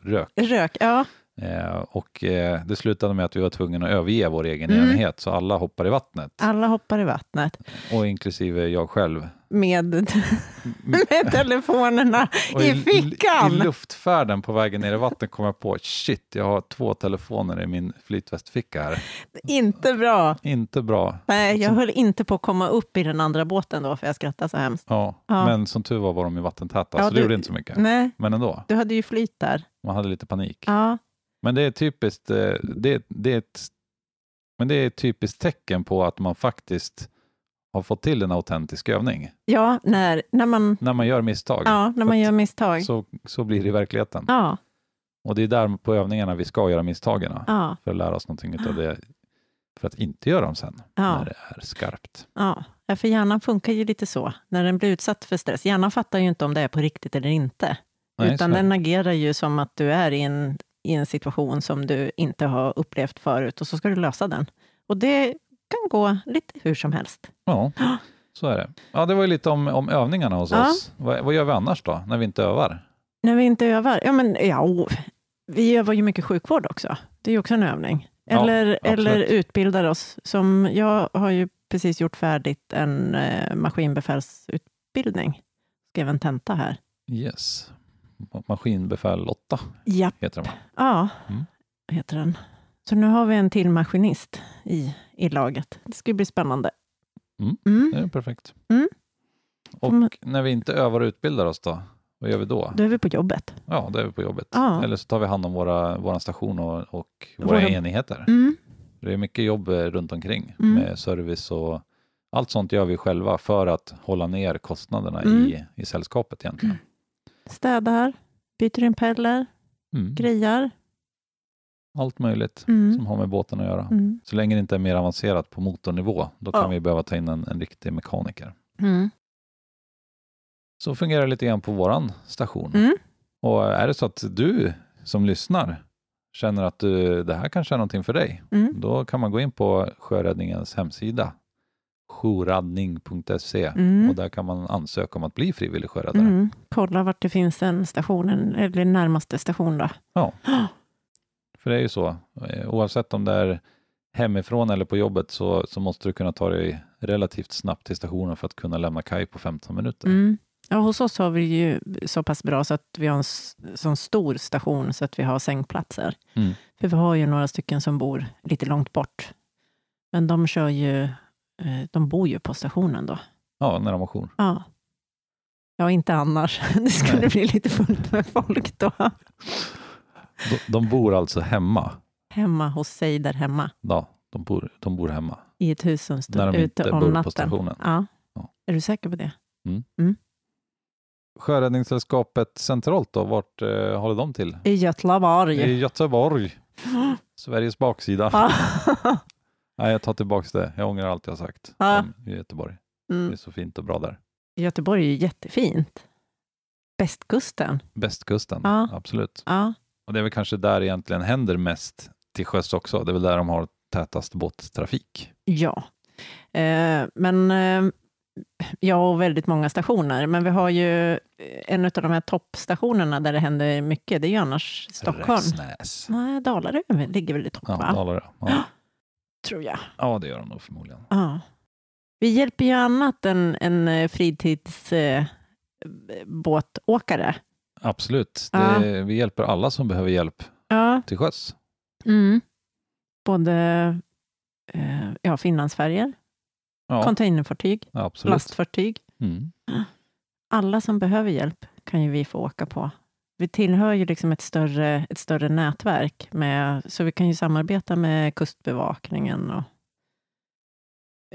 S1: rök.
S2: Rök, ja.
S1: Eh, och eh, det slutade med att vi var tvungna att överge vår egen
S2: Mm.
S1: enhet, så alla hoppar i vattnet,
S2: Alla hoppar i vattnet
S1: och inklusive jag själv.
S2: med, med telefonerna
S1: Och
S2: i fickan.
S1: I luftfärden på vägen ner i vattnet kom jag på, shit, jag har två telefoner i min flytvästficka här.
S2: Inte bra.
S1: Inte bra.
S2: Nej, jag höll inte på att komma upp i den andra båten då, för jag skrattade så hemskt.
S1: Ja,
S2: Ja.
S1: men som tur var var de i vattentäta,
S2: Ja,
S1: så det
S2: du-
S1: gjorde inte så mycket.
S2: Nej,
S1: Men ändå,
S2: du hade ju flyt där.
S1: man hade lite panik.
S2: Ja,
S1: Men det är typiskt, eh, det, det är ett, men det är ett typiskt tecken på att man faktiskt har fått till en autentisk övning.
S2: ja när, när, man,
S1: När man gör misstag,
S2: ja, när man gör misstag.
S1: så, så blir det i verkligheten.
S2: Ja,
S1: Och det är där på övningarna vi ska göra misstagen,
S2: ja,
S1: för att lära oss någonting av det, för att inte göra dem sen,
S2: Ja.
S1: när det är skarpt.
S2: ja. Ja, För hjärnan funkar ju lite så, när den blir utsatt för stress. Hjärnan fattar ju inte om det är på riktigt eller inte,
S1: Nej,
S2: utan den agerar ju som att du är i en, i en situation som du inte har upplevt förut och så ska du lösa den. Och det kan gå lite hur som helst.
S1: Ja, så är det. Ja, det var ju lite om, om övningarna hos
S2: Ja.
S1: oss. Vad, vad gör vi annars då, när vi inte övar?
S2: När vi inte övar? Ja, men ja, vi övar ju mycket sjukvård också. Det är ju också en övning.
S1: Ja,
S2: Eller,
S1: absolut.
S2: eller utbildar oss. Som jag har ju precis gjort färdigt en eh, maskinbefälsutbildning. Skrev en tenta här.
S1: Yes. Maskinbefäl 8
S2: Japp,
S1: heter de. va?
S2: ja,
S1: Mm.
S2: heter den. Så nu har vi en till maskinist i, i laget. Det ska bli spännande.
S1: Mm.
S2: Mm.
S1: Det är perfekt.
S2: Mm.
S1: Och när vi inte övar och utbildar oss då, vad gör vi då?
S2: Då är vi på jobbet.
S1: Ja, då är vi på jobbet.
S2: Ja.
S1: Eller så tar vi hand om våra, våra station och, och våra,
S2: Våra-
S1: enheter.
S2: Mm.
S1: Det är mycket jobb eh, runt omkring
S2: Mm.
S1: med service och allt sånt gör vi själva för att hålla ner kostnaderna i, i sällskapet egentligen.
S2: Städar, byter impeller,
S1: Mm.
S2: grejar.
S1: Allt möjligt
S2: Mm.
S1: som har med båten att göra.
S2: Mm.
S1: Så länge det inte är mer avancerat på motornivå, då kan
S2: Ja.
S1: vi behöva ta in en, en riktig mekaniker.
S2: Mm.
S1: Så fungerar det lite grann på våran station.
S2: Mm.
S1: Och är det så att du som lyssnar känner att du, det här kanske är någonting för dig,
S2: Mm.
S1: då kan man gå in på Sjöräddningens hemsida, jourradning.se
S2: Mm.
S1: och där kan man ansöka om att bli frivillig sjöräddare.
S2: Mm. Kolla vart det finns en station, eller närmaste station då.
S1: För det är ju så, eh, oavsett om det är hemifrån eller på jobbet så, så måste du kunna ta dig relativt snabbt till stationen för att kunna lämna kaj på 15 minuter.
S2: Mm. Ja, hos oss har vi ju så pass bra så att vi har en sån stor station så att vi har sängplatser.
S1: Mm.
S2: För vi har ju några stycken som bor lite långt bort. Men de kör ju, de bor ju på stationen då.
S1: Ja, när de har jour.
S2: Ja. Ja, inte annars. Det skulle
S1: Nej.
S2: bli lite fullt med folk då.
S1: De, de bor alltså hemma.
S2: Hemma hos sig där hemma.
S1: Ja, de bor, de bor hemma.
S2: I ett hus som
S1: När
S2: står
S1: de
S2: ute
S1: inte
S2: om
S1: bor på
S2: natten.
S1: stationen.
S2: Ja.
S1: Ja.
S2: Är du säker på det?
S1: Sjöräddningssällskapet centralt då, vart eh, håller de till?
S2: I Göteborg.
S1: I Göteborg. Sveriges baksida. Nej, jag tar tillbaka det. Jag ångrar allt jag har sagt
S2: Ja.
S1: om Göteborg. Det
S2: Mm.
S1: är så fint och bra där.
S2: Göteborg är ju jättefint. Västkusten.
S1: Västkusten,
S2: Ja.
S1: absolut.
S2: Ja.
S1: Och det är väl kanske där egentligen händer mest till sjöss också. Det är väl där de har tätast båttrafik.
S2: Ja. Eh, men eh, ja, och väldigt många stationer. Men vi har ju eh, en av de här toppstationerna där det händer mycket. Det är ju annars Stockholm.
S1: Räfsnäs.
S2: Nej, Dalarö ligger väl i topp,
S1: Ja,
S2: va?
S1: Dalarö. Ja.
S2: Tror jag.
S1: ja, det gör de nog förmodligen.
S2: Ja. Vi hjälper ju annat än, än eh, fritidsbåtåkare.
S1: Absolut.
S2: Ja.
S1: Det, vi hjälper alla som behöver hjälp
S2: Ja.
S1: till sjöss.
S2: Mm. Både eh, ja, Finlandsfärjor,
S1: Ja,
S2: containerfartyg,
S1: absolut.
S2: lastfartyg.
S1: Mm.
S2: Alla som behöver hjälp kan ju vi få åka på. Vi tillhör ju liksom ett större, ett större nätverk, med, så vi kan ju samarbeta med Kustbevakningen och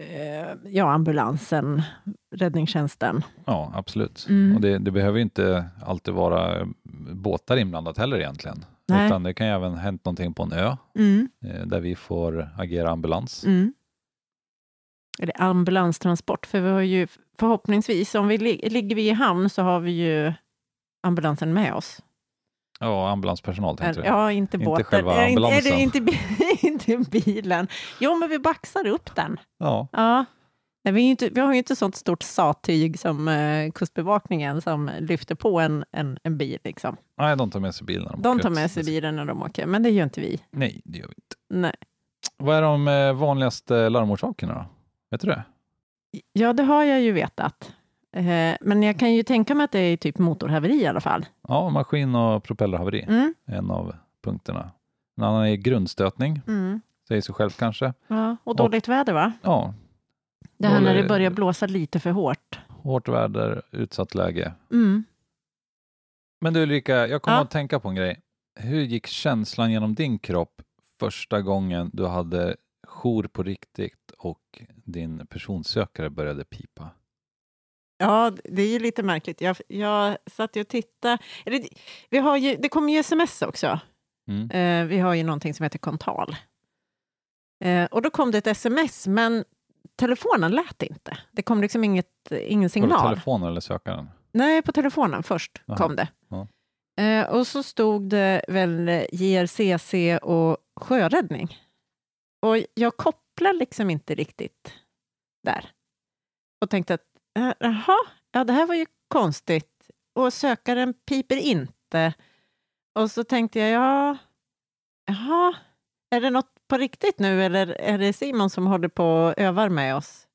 S2: eh, ja, ambulansen, räddningstjänsten.
S1: Ja, absolut.
S2: Mm.
S1: Och det, det behöver ju inte alltid vara eh, båtar inblandat heller egentligen.
S2: Nej.
S1: Utan det kan ju även hänt någonting på en ö
S2: Mm.
S1: eh, där vi får agera ambulans.
S2: Mm. Eller ambulanstransport, för vi har ju förhoppningsvis, om vi lig- ligger vi i hamn så har vi ju ambulansen med oss.
S1: Ja, ambulanspersonal tänkte jag.
S2: Ja, inte
S1: Inte
S2: båten.
S1: själva
S2: Eh, inte-
S1: ambulansen.
S2: Eller inte, bi- inte bilen. Jo, men vi baxar upp den.
S1: Ja,
S2: Ja. Nej, vi, inte, vi har ju inte sånt stort sattyg som eh, Kustbevakningen som lyfter på en, en, en bil. Liksom.
S1: nej, de tar med sig bilen. när
S2: De
S1: åker
S2: tar
S1: ut.
S2: med sig bilen när de åker, men det gör inte vi.
S1: Nej, det gör vi inte.
S2: Nej.
S1: Vad är de eh, vanligaste larmorsakerna då? Vet du det?
S2: Ja, det har jag ju vetat. Eh, men jag kan ju tänka mig att det är typ motorhaveri i alla fall.
S1: Ja, maskin och propellerhaveri
S2: Mm.
S1: en av punkterna. En annan är grundstötning,
S2: Mm.
S1: säger sig själv kanske.
S2: Ja, och dåligt väder va?
S1: Ja,
S2: Det här när det börjar blåsa lite för hårt.
S1: hårt väder, utsatt läge.
S2: Mm.
S1: Men du Ulrika, jag kommer
S2: Ja.
S1: att tänka på en grej. Hur gick känslan genom din kropp första gången du hade jour på riktigt och din personsökare började pipa?
S2: Ja, det är ju lite märkligt. Jag, jag satt ju och tittade. Eller, vi har ju, det kommer ju sms också.
S1: Mm.
S2: Eh, vi har ju någonting som heter kontal. Eh, och då kom det ett sms, men telefonen lät inte. Det kom liksom inget, ingen signal.
S1: telefonen eller sökaren?
S2: Nej, på telefonen först
S1: Jaha.
S2: kom det.
S1: Ja.
S2: Eh, och så stod det väl JRCC och sjöräddning. Och jag kopplar liksom inte riktigt där. Och tänkte att, jaha, ja det här var ju konstigt. Och sökaren piper inte. Och så tänkte jag, ja, jaha, är det något på riktigt nu eller är det Simon som håller på och övar med oss?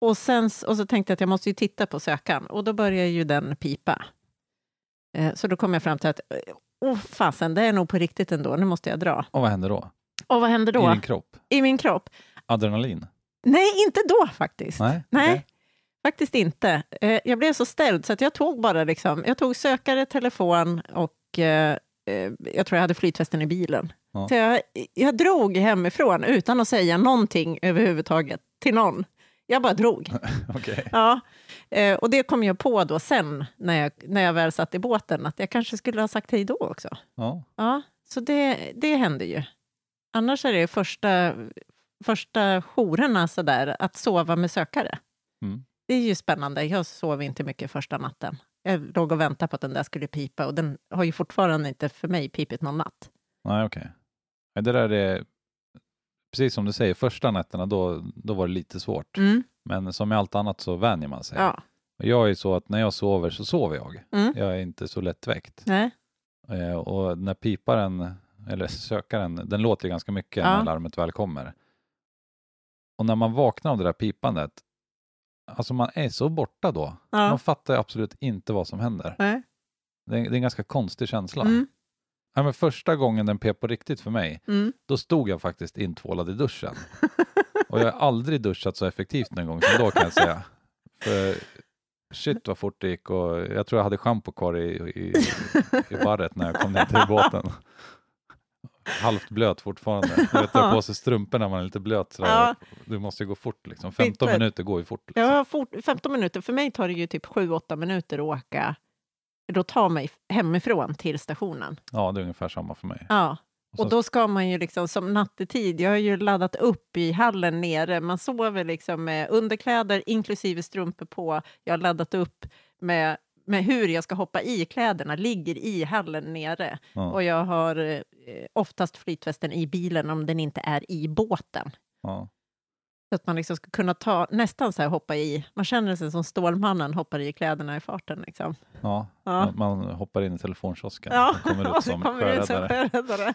S2: Och, sen, och så tänkte jag att jag måste ju titta på sökaren och då börjar ju den pipa. Eh, Så då kom jag fram till att, åh fasen, det är nog på riktigt ändå, nu måste jag dra.
S1: Och vad hände då?
S2: Och vad händer
S1: I
S2: då?
S1: din kropp?
S2: I min kropp?
S1: Adrenalin?
S2: Nej, inte då faktiskt.
S1: Nej?
S2: Nej. Faktiskt inte. Eh, Jag blev så ställd så att jag tog bara liksom, jag tog sökare, telefon och eh, eh, jag tror jag hade flytvästen i bilen.
S1: Ja.
S2: Så jag, jag drog hemifrån utan att säga någonting överhuvudtaget till någon. Jag bara drog.
S1: Okej.
S2: Ja. Eh, och det kom jag på då sen, när jag, när jag väl satt i båten, att jag kanske skulle ha sagt hej då också.
S1: Ja.
S2: Ja, så det, det hände ju. Annars är det första, första jourerna sådär, att sova med sökare. Det är ju spännande. Jag sov inte mycket första natten. jag låg och väntade på att den där skulle pipa och den har ju fortfarande inte för mig pipit någon natt.
S1: Nej, okej. Okay. Det där är, precis som du säger, första nätterna då, då var det lite svårt.
S2: Mm.
S1: Men som med allt annat så vänjer man sig.
S2: Ja.
S1: Jag är så att när jag sover så sover jag.
S2: Mm.
S1: Jag är inte så lättväckt.
S2: Nej.
S1: Eh, och när piparen, eller sökaren, den låter ju ganska mycket
S2: Ja.
S1: när larmet väl kommer. Och när man vaknar av det där pipandet, alltså man är så borta då.
S2: Ja.
S1: Man fattar ju absolut inte vad som händer.
S2: Nej.
S1: Det är, det är en ganska konstig känsla.
S2: Mm.
S1: Ja, men första gången den pep på riktigt för mig,
S2: Mm.
S1: då stod jag faktiskt intvålad i duschen. Och jag har aldrig duschat så effektivt någon gång som då kan jag säga. För shit vad fort det gick och jag tror jag hade schampo kvar i, i, i barret när jag kom ner till båten. Halvt blöt fortfarande. Jag vet, dra på sig strumpor när man är lite blöt. Sådär.
S2: Ja.
S1: Det måste ju gå fort liksom. 15
S2: Skitlätt.
S1: minuter går ju fort. Liksom.
S2: Har fort, 15 minuter, för mig tar det ju typ 7-8 minuter att åka, då ta mig hemifrån till stationen.
S1: Ja, det är ungefär samma för mig.
S2: Ja.
S1: Och
S2: då ska man ju liksom som nattetid, jag har ju laddat upp i hallen nere, man sover liksom med underkläder inklusive strumpor på, jag har laddat upp med, med hur jag ska hoppa i kläderna, ligger i hallen nere.
S1: Ja.
S2: Och jag har eh, oftast flytvästen i bilen om den inte är i båten.
S1: Ja.
S2: Så att man liksom ska kunna ta, nästan så här hoppa i, man känner sig som Stålmannen hoppar i kläderna i farten. Liksom.
S1: Ja.
S2: Ja.
S1: Man hoppar in i telefonkiosken
S2: Ja,
S1: och kommer som
S2: ut som
S1: sjöräddare.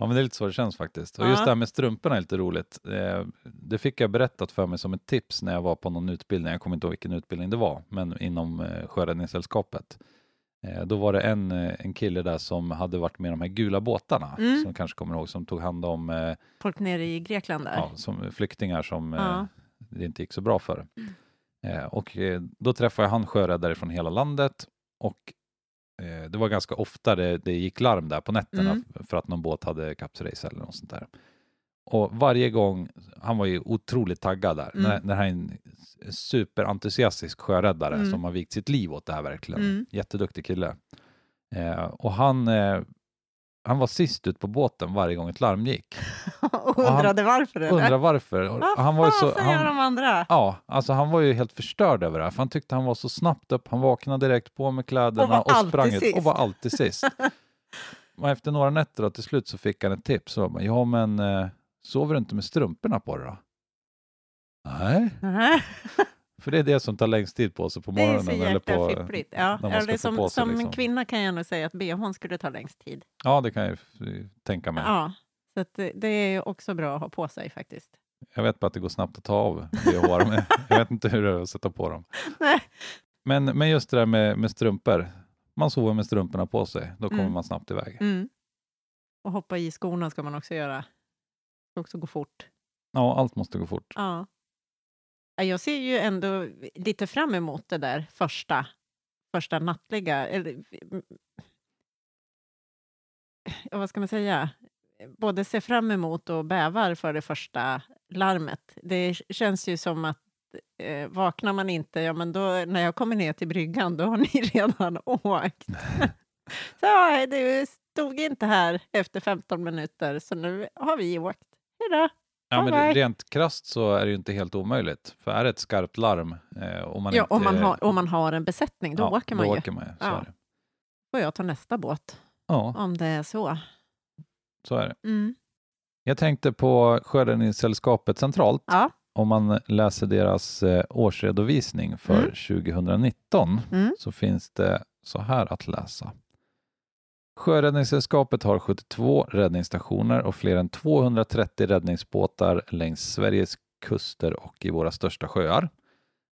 S1: Ja, men det är lite så det känns faktiskt. Och just det här med strumporna är lite roligt. Eh, Det fick jag berättat för mig som ett tips när jag var på någon utbildning. Jag kommer inte ihåg vilken utbildning det var, men inom eh, Sjöräddningssällskapet. Eh, Då var det en, en kille där som hade varit med i de här gula båtarna,
S2: Mm.
S1: som kanske kommer ihåg, som tog hand om
S2: Folk nere i Grekland där.
S1: ja, som flyktingar som
S2: Ja.
S1: det inte gick så bra för. Eh, och då träffade jag han sjöräddare från hela landet och eh, det var ganska ofta det, det gick larm där på nätterna
S2: Mm.
S1: för att någon båt hade kapsejsat eller något sånt där. Och varje gång, han var ju otroligt taggad där,
S2: Mm.
S1: när, när han är en superentusiastisk sjöräddare
S2: Mm.
S1: som har vikt sitt liv åt det här verkligen.
S2: Mm.
S1: Jätteduktig kille. Eh, och han, eh, han var sist ut på båten varje gång ett larm gick.
S2: och undrade varför. Eller?
S1: Undrar varför.
S2: Vad
S1: han var ju så,
S2: fasen gör de andra?
S1: Ja, alltså han var ju helt förstörd över det här, för han tyckte han var så snabbt upp. Han vaknade direkt på med kläderna
S2: Och
S1: och, sprang ut och var alltid sist. och efter några nätter då, till slut så fick han ett tips. Så, bara, ja, men eh, sover du inte med strumporna på dig då? Nej, för det är det som tar längst tid på sig på
S2: det är
S1: morgonen.
S2: så
S1: eller
S2: jäkla
S1: på,
S2: fippligt. Ja,
S1: när man
S2: eller
S1: ska
S2: som,
S1: sig,
S2: som
S1: liksom.
S2: kvinna kan jag nog säga att bhn skulle ta längst tid.
S1: Ja, det kan jag tänka mig.
S2: Ja, så det, det är också bra att ha på sig faktiskt.
S1: Jag vet bara att det går snabbt att ta av bh, men jag vet inte hur det är att sätta på dem.
S2: Nej.
S1: Men, men just det där med, med strumpor. Man sover med strumporna på sig, då kommer
S2: Mm.
S1: man snabbt iväg.
S2: Mm. Och hoppa i skorna ska man också göra. Det ska också gå fort.
S1: Ja, allt måste gå fort.
S2: Ja. Ja, Jag ser ju ändå lite fram emot det där första, första nattliga, eller ja, vad ska man säga? Både ser fram emot och bävar för det första larmet. Det känns ju som att eh, vaknar man inte, ja men då när jag kommer ner till bryggan, då har ni redan åkt. så ja, du stod inte här efter 15 minuter, så nu har vi åkt. Hejdå!
S1: Ja, men rent krasst så är det ju inte helt omöjligt. För är det ett skarpt larm eh, och man
S2: Ja,
S1: inte...
S2: om man, har, om man har en besättning, då
S1: ja,
S2: åker man
S1: då
S2: ju.
S1: Åker man. Så,
S2: Ja. får jag ta nästa båt,
S1: ja,
S2: om det är så.
S1: så är det.
S2: Mm.
S1: Jag tänkte på Sjöräddningssällskapet centralt.
S2: Ja.
S1: Om man läser deras eh, årsredovisning för
S2: Mm.
S1: 2019
S2: Mm.
S1: så finns det så här att läsa. Sjöräddningssällskapet har 72 räddningsstationer och fler än 230 räddningsbåtar längs Sveriges kuster och i våra största sjöar.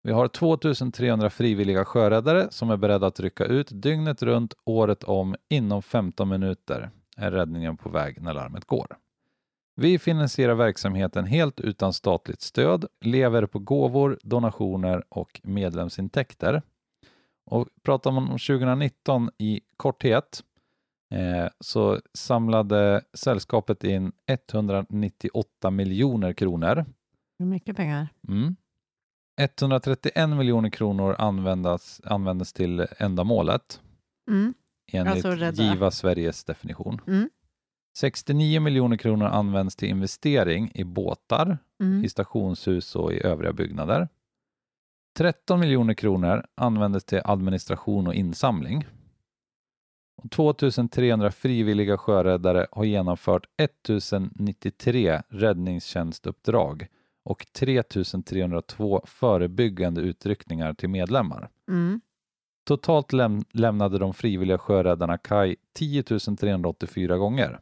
S1: Vi har 2300 frivilliga sjöräddare som är beredda att rycka ut dygnet runt, året om, inom 15 minuter är räddningen på väg när larmet går. Vi finansierar verksamheten helt utan statligt stöd, lever på gåvor, donationer och medlemsintäkter. Och pratar man om 2019 i korthet eh, så samlade sällskapet in 198 miljoner kronor.
S2: Hur mycket pengar?
S1: Mm. 131 miljoner kronor användas, användes till ändamålet
S2: Mm.
S1: enligt
S2: Alltså.
S1: Giva Sveriges definition.
S2: Mm.
S1: 69 miljoner kronor används till investering i båtar,
S2: Mm.
S1: i stationshus och i övriga byggnader. 13 miljoner kronor användes till administration och insamling. Och 2300 frivilliga sjöräddare har genomfört 1093 räddningstjänstuppdrag och 3302 förebyggande utryckningar till medlemmar.
S2: Mm.
S1: Totalt läm lämnade de frivilliga sjöräddarna kaj 10 384 gånger.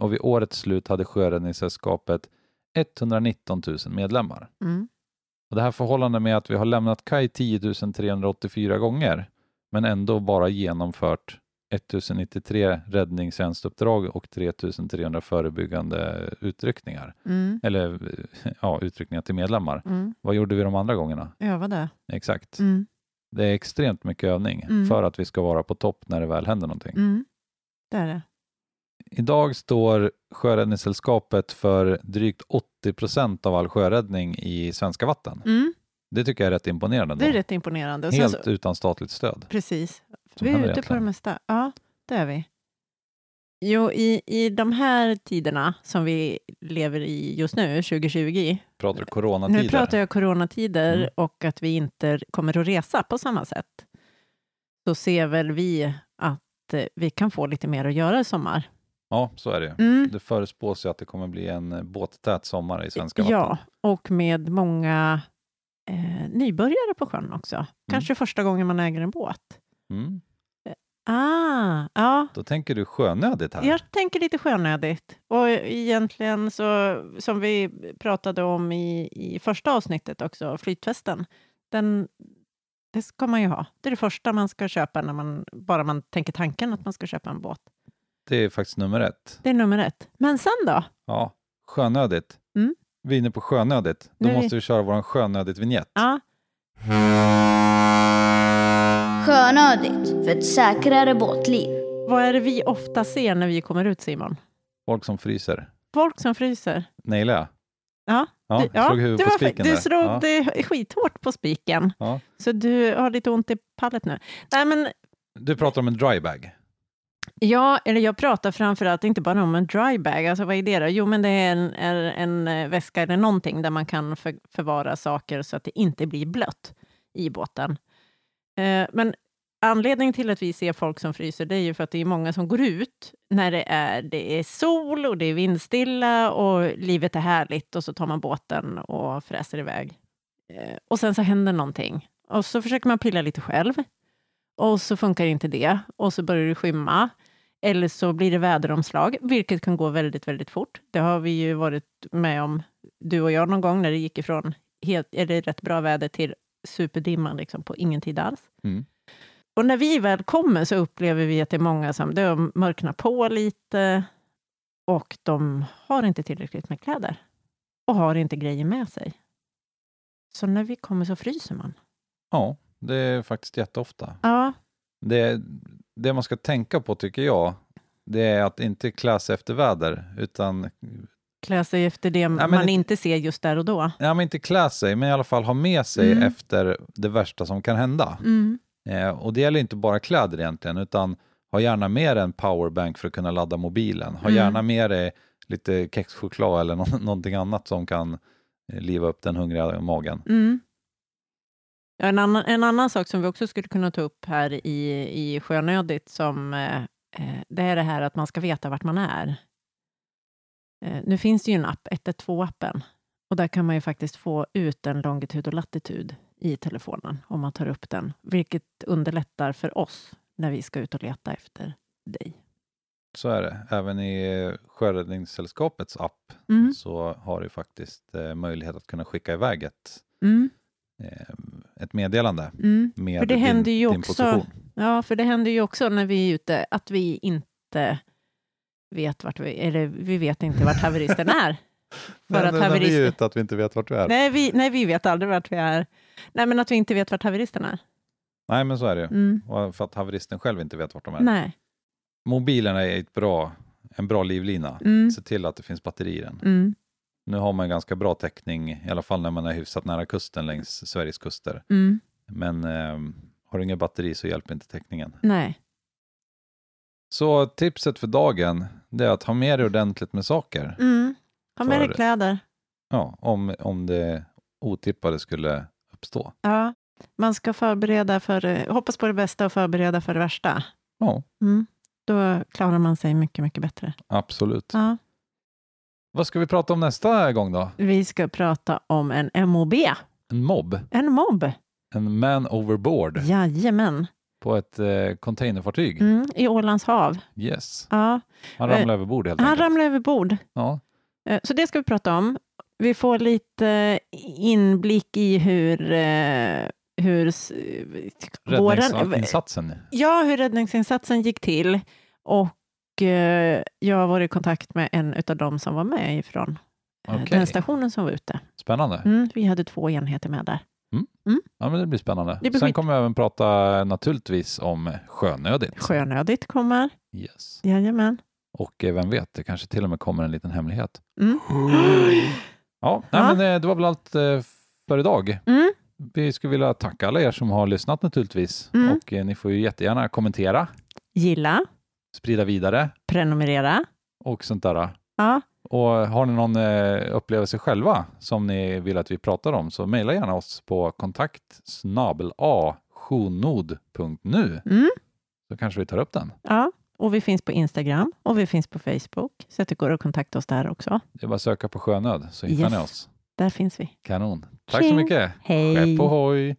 S1: Och vid årets slut hade Sjöräddningssällskapet 119 000 medlemmar.
S2: Mm.
S1: Och det här förhållandet med att vi har lämnat kaj 10 384 gånger men ändå bara genomfört 1093 räddningstjänstuppdrag och 3300 förebyggande utryckningar.
S2: Mm.
S1: Eller ja, utryckningar till medlemmar.
S2: Mm.
S1: Vad gjorde vi de andra gångerna?
S2: Öva det.
S1: Exakt.
S2: Mm.
S1: Det är extremt mycket övning
S2: Mm.
S1: för att vi ska vara på topp när det väl händer någonting.
S2: Mm. Det är det.
S1: Idag står Sjöräddningssällskapet för drygt 80 procent av all sjöräddning i svenska vatten.
S2: Mm.
S1: Det tycker jag är rätt imponerande.
S2: Det är rätt imponerande.
S1: Helt
S2: så,
S1: utan statligt stöd.
S2: precis. Vi är ute på det mesta. Ja, det är vi. Jo, i, i de här tiderna som vi lever i just nu, 2020,
S1: Pratar du coronatider?
S2: nu pratar jag coronatider
S1: Mm.
S2: och att vi inte kommer att resa på samma sätt, så ser väl vi att eh, vi kan få lite mer att göra i sommar.
S1: Ja, så är det.
S2: Mm.
S1: Det förespås ju att det kommer bli en eh, båttät sommar i svenska vatten.
S2: Ja, och med många eh, nybörjare på sjön också. Kanske första gången man äger en båt.
S1: Mm.
S2: Ah, ja.
S1: Då tänker du sjönödigt här.
S2: Jag tänker lite sjönödigt. Och egentligen så, som vi pratade om i, i första avsnittet också, flytvästen, den, det ska man ju ha. Det är det första man ska köpa när man, bara man tänker tanken att man ska köpa en båt.
S1: Det är faktiskt nummer ett.
S2: Det är nummer ett. Men sen då?
S1: Ja, sjönödigt.
S2: Mm.
S1: Vi är inne på sjönödigt. Då
S2: Nu
S1: måste vi köra vår sjönödigt-vinjett.
S2: Ja,
S4: Sjönödigt för ett säkrare båtliv.
S2: vad är det vi ofta ser när vi kommer ut, Simon?
S1: Folk som fryser.
S2: Folk som fryser.
S1: Nailade jag?
S2: Ja,
S1: Ja,
S2: du, ja,
S1: slog huvudet
S2: det
S1: på spiken
S2: Du slog
S1: Ja.
S2: det skithårt på spiken,
S1: Ja.
S2: så du har lite ont i pallet nu. Nej, men
S1: Du pratar om en drybag.
S2: Ja, eller jag pratar framför allt inte bara om en dry bag. Alltså vad är det då? Jo, men det är en, är en eh, väska eller någonting där man kan för, förvara saker så att det inte blir blött i båten. Eh, men anledningen till att vi ser folk som fryser, det är ju för att det är många som går ut när det är, det är sol och det är vindstilla och livet är härligt och så tar man båten och fräser iväg. Eh, och sen så händer någonting och så försöker man pilla lite själv och så funkar inte det och så börjar det skymma. Eller så blir det väderomslag, vilket kan gå väldigt, väldigt fort. Det har vi ju varit med om, du och jag, någon gång när det gick ifrån helt, eller rätt bra väder till superdimman liksom, på ingen tid alls.
S1: Mm.
S2: Och när vi väl kommer så upplever vi att det är många som de mörknar på lite och de har inte tillräckligt med kläder och har inte grejer med sig. Så när vi kommer så fryser man.
S1: Ja, det är faktiskt jätteofta.
S2: Ja,
S1: Det, det man ska tänka på tycker jag, det är att inte klä sig efter väder, utan
S2: klä sig efter det
S1: men
S2: man
S1: inte-
S2: ser just där och då.
S1: ja, men inte klä sig, men i alla fall ha med sig
S2: Mm.
S1: efter det värsta som kan hända.
S2: Mm.
S1: Eh, och det gäller inte bara kläder egentligen, utan ha gärna med dig en powerbank för att kunna ladda mobilen. Ha
S2: Mm.
S1: gärna med dig lite kexchoklad eller nå- någonting annat som kan eh, liva upp den hungriga magen.
S2: Mm. Ja, en, annan, en annan sak som vi också skulle kunna ta upp här i, i Sjönödigt, som, eh, eh, det är det här att man ska veta vart man är. Eh, nu finns det ju en app, 112-appen, och där kan man ju faktiskt få ut en longitud och latitud i telefonen, om man tar upp den, vilket underlättar för oss när vi ska ut och leta efter dig.
S1: Så är det. Även i Sjöräddningssällskapets app
S2: Mm.
S1: så har du faktiskt eh, möjlighet att kunna skicka iväg ett,
S2: Mm.
S1: eh, ett meddelande
S2: Mm.
S1: med
S2: För det
S1: din,
S2: händer ju
S1: din
S2: också-
S1: position.
S2: Ja, för det händer ju också när vi är ute att vi inte vet vart vi, eller vi vet inte vart haveristen är. För att
S1: när vi
S2: haveristen,
S1: ute att vi inte vet vart du är. Nej,
S2: nej, vi, nej, vi vet aldrig vart vi är. Nej, men att vi inte vet vart haveristen är.
S1: men så är det ju.
S2: Mm.
S1: För att haveristen själv inte vet vart de är.
S2: Nej.
S1: Mobilen är ett bra, en bra livlina.
S2: Mm.
S1: Se till att det finns batteri i den.
S2: Mm.
S1: Nu har man ganska bra täckning, i alla fall när man är hyfsat nära kusten längs Sveriges kuster.
S2: Mm.
S1: Men eh, har du inget batteri så hjälper inte täckningen.
S2: Nej.
S1: Så tipset för dagen, det är att ha med dig ordentligt med saker.
S2: Mm. Ha med dig kläder.
S1: Ja, om, om det otippade skulle uppstå.
S2: Ja, man ska förbereda för, hoppas på det bästa och förbereda för det värsta.
S1: Ja,
S2: Mm. Då klarar man sig mycket, mycket bättre.
S1: absolut.
S2: Ja.
S1: Vad ska vi prata om nästa gång då?
S2: Vi ska prata om en MOB,
S1: En mobb,
S2: en mobb.
S1: en man overboard
S2: Jajamän,
S1: på ett eh, containerfartyg.
S2: mm, i Ålands hav.
S1: Yes,
S2: Ja,
S1: han
S2: Eh,
S1: ramlade över bord helt
S2: han
S1: enkelt.
S2: ramlade över bord.
S1: Ja,
S2: Eh, Så det ska vi prata om. Vi får lite inblick i hur, eh, hur
S1: räddningsinsatsen.
S2: ja, hur räddningsinsatsen gick till. Och eh, jag varit i kontakt med en av dem som var med ifrån eh,
S1: Okej.
S2: den stationen som var ute.
S1: Spännande.
S2: Mm, vi hade två enheter med där.
S1: Ja, men det blir spännande.
S2: Det blir
S1: Sen
S2: skit-
S1: kommer vi även prata naturligtvis om sjönödigt.
S2: Sjönödigt kommer.
S1: Yes.
S2: Jajamän.
S1: Och eh, vem vet, det kanske till och med kommer en liten hemlighet.
S2: Mm.
S1: Ja, nej,
S2: Ja.
S1: men eh, det var väl allt eh, för idag.
S2: Mm.
S1: Vi skulle vilja tacka alla er som har lyssnat naturligtvis.
S2: Mm.
S1: Och eh, ni får ju jättegärna kommentera,
S2: Gilla,
S1: sprida vidare
S2: prenumerera.
S1: och sånt där.
S2: Ja,
S1: Och har ni någon eh, upplevelse själva som ni vill att vi pratar om så mejla gärna oss på kontakt a
S2: mm.
S1: så kanske vi tar upp den.
S2: ja. Och vi finns på Instagram och vi finns på Facebook. Så att det går att kontakta oss där också.
S1: Det är bara att söka på sjönöd så hittar
S2: Yes.
S1: ni oss.
S2: Där finns vi.
S1: Kanon. Tack så
S2: Tjing.
S1: mycket.
S2: Hej!
S1: Skepp ohoj!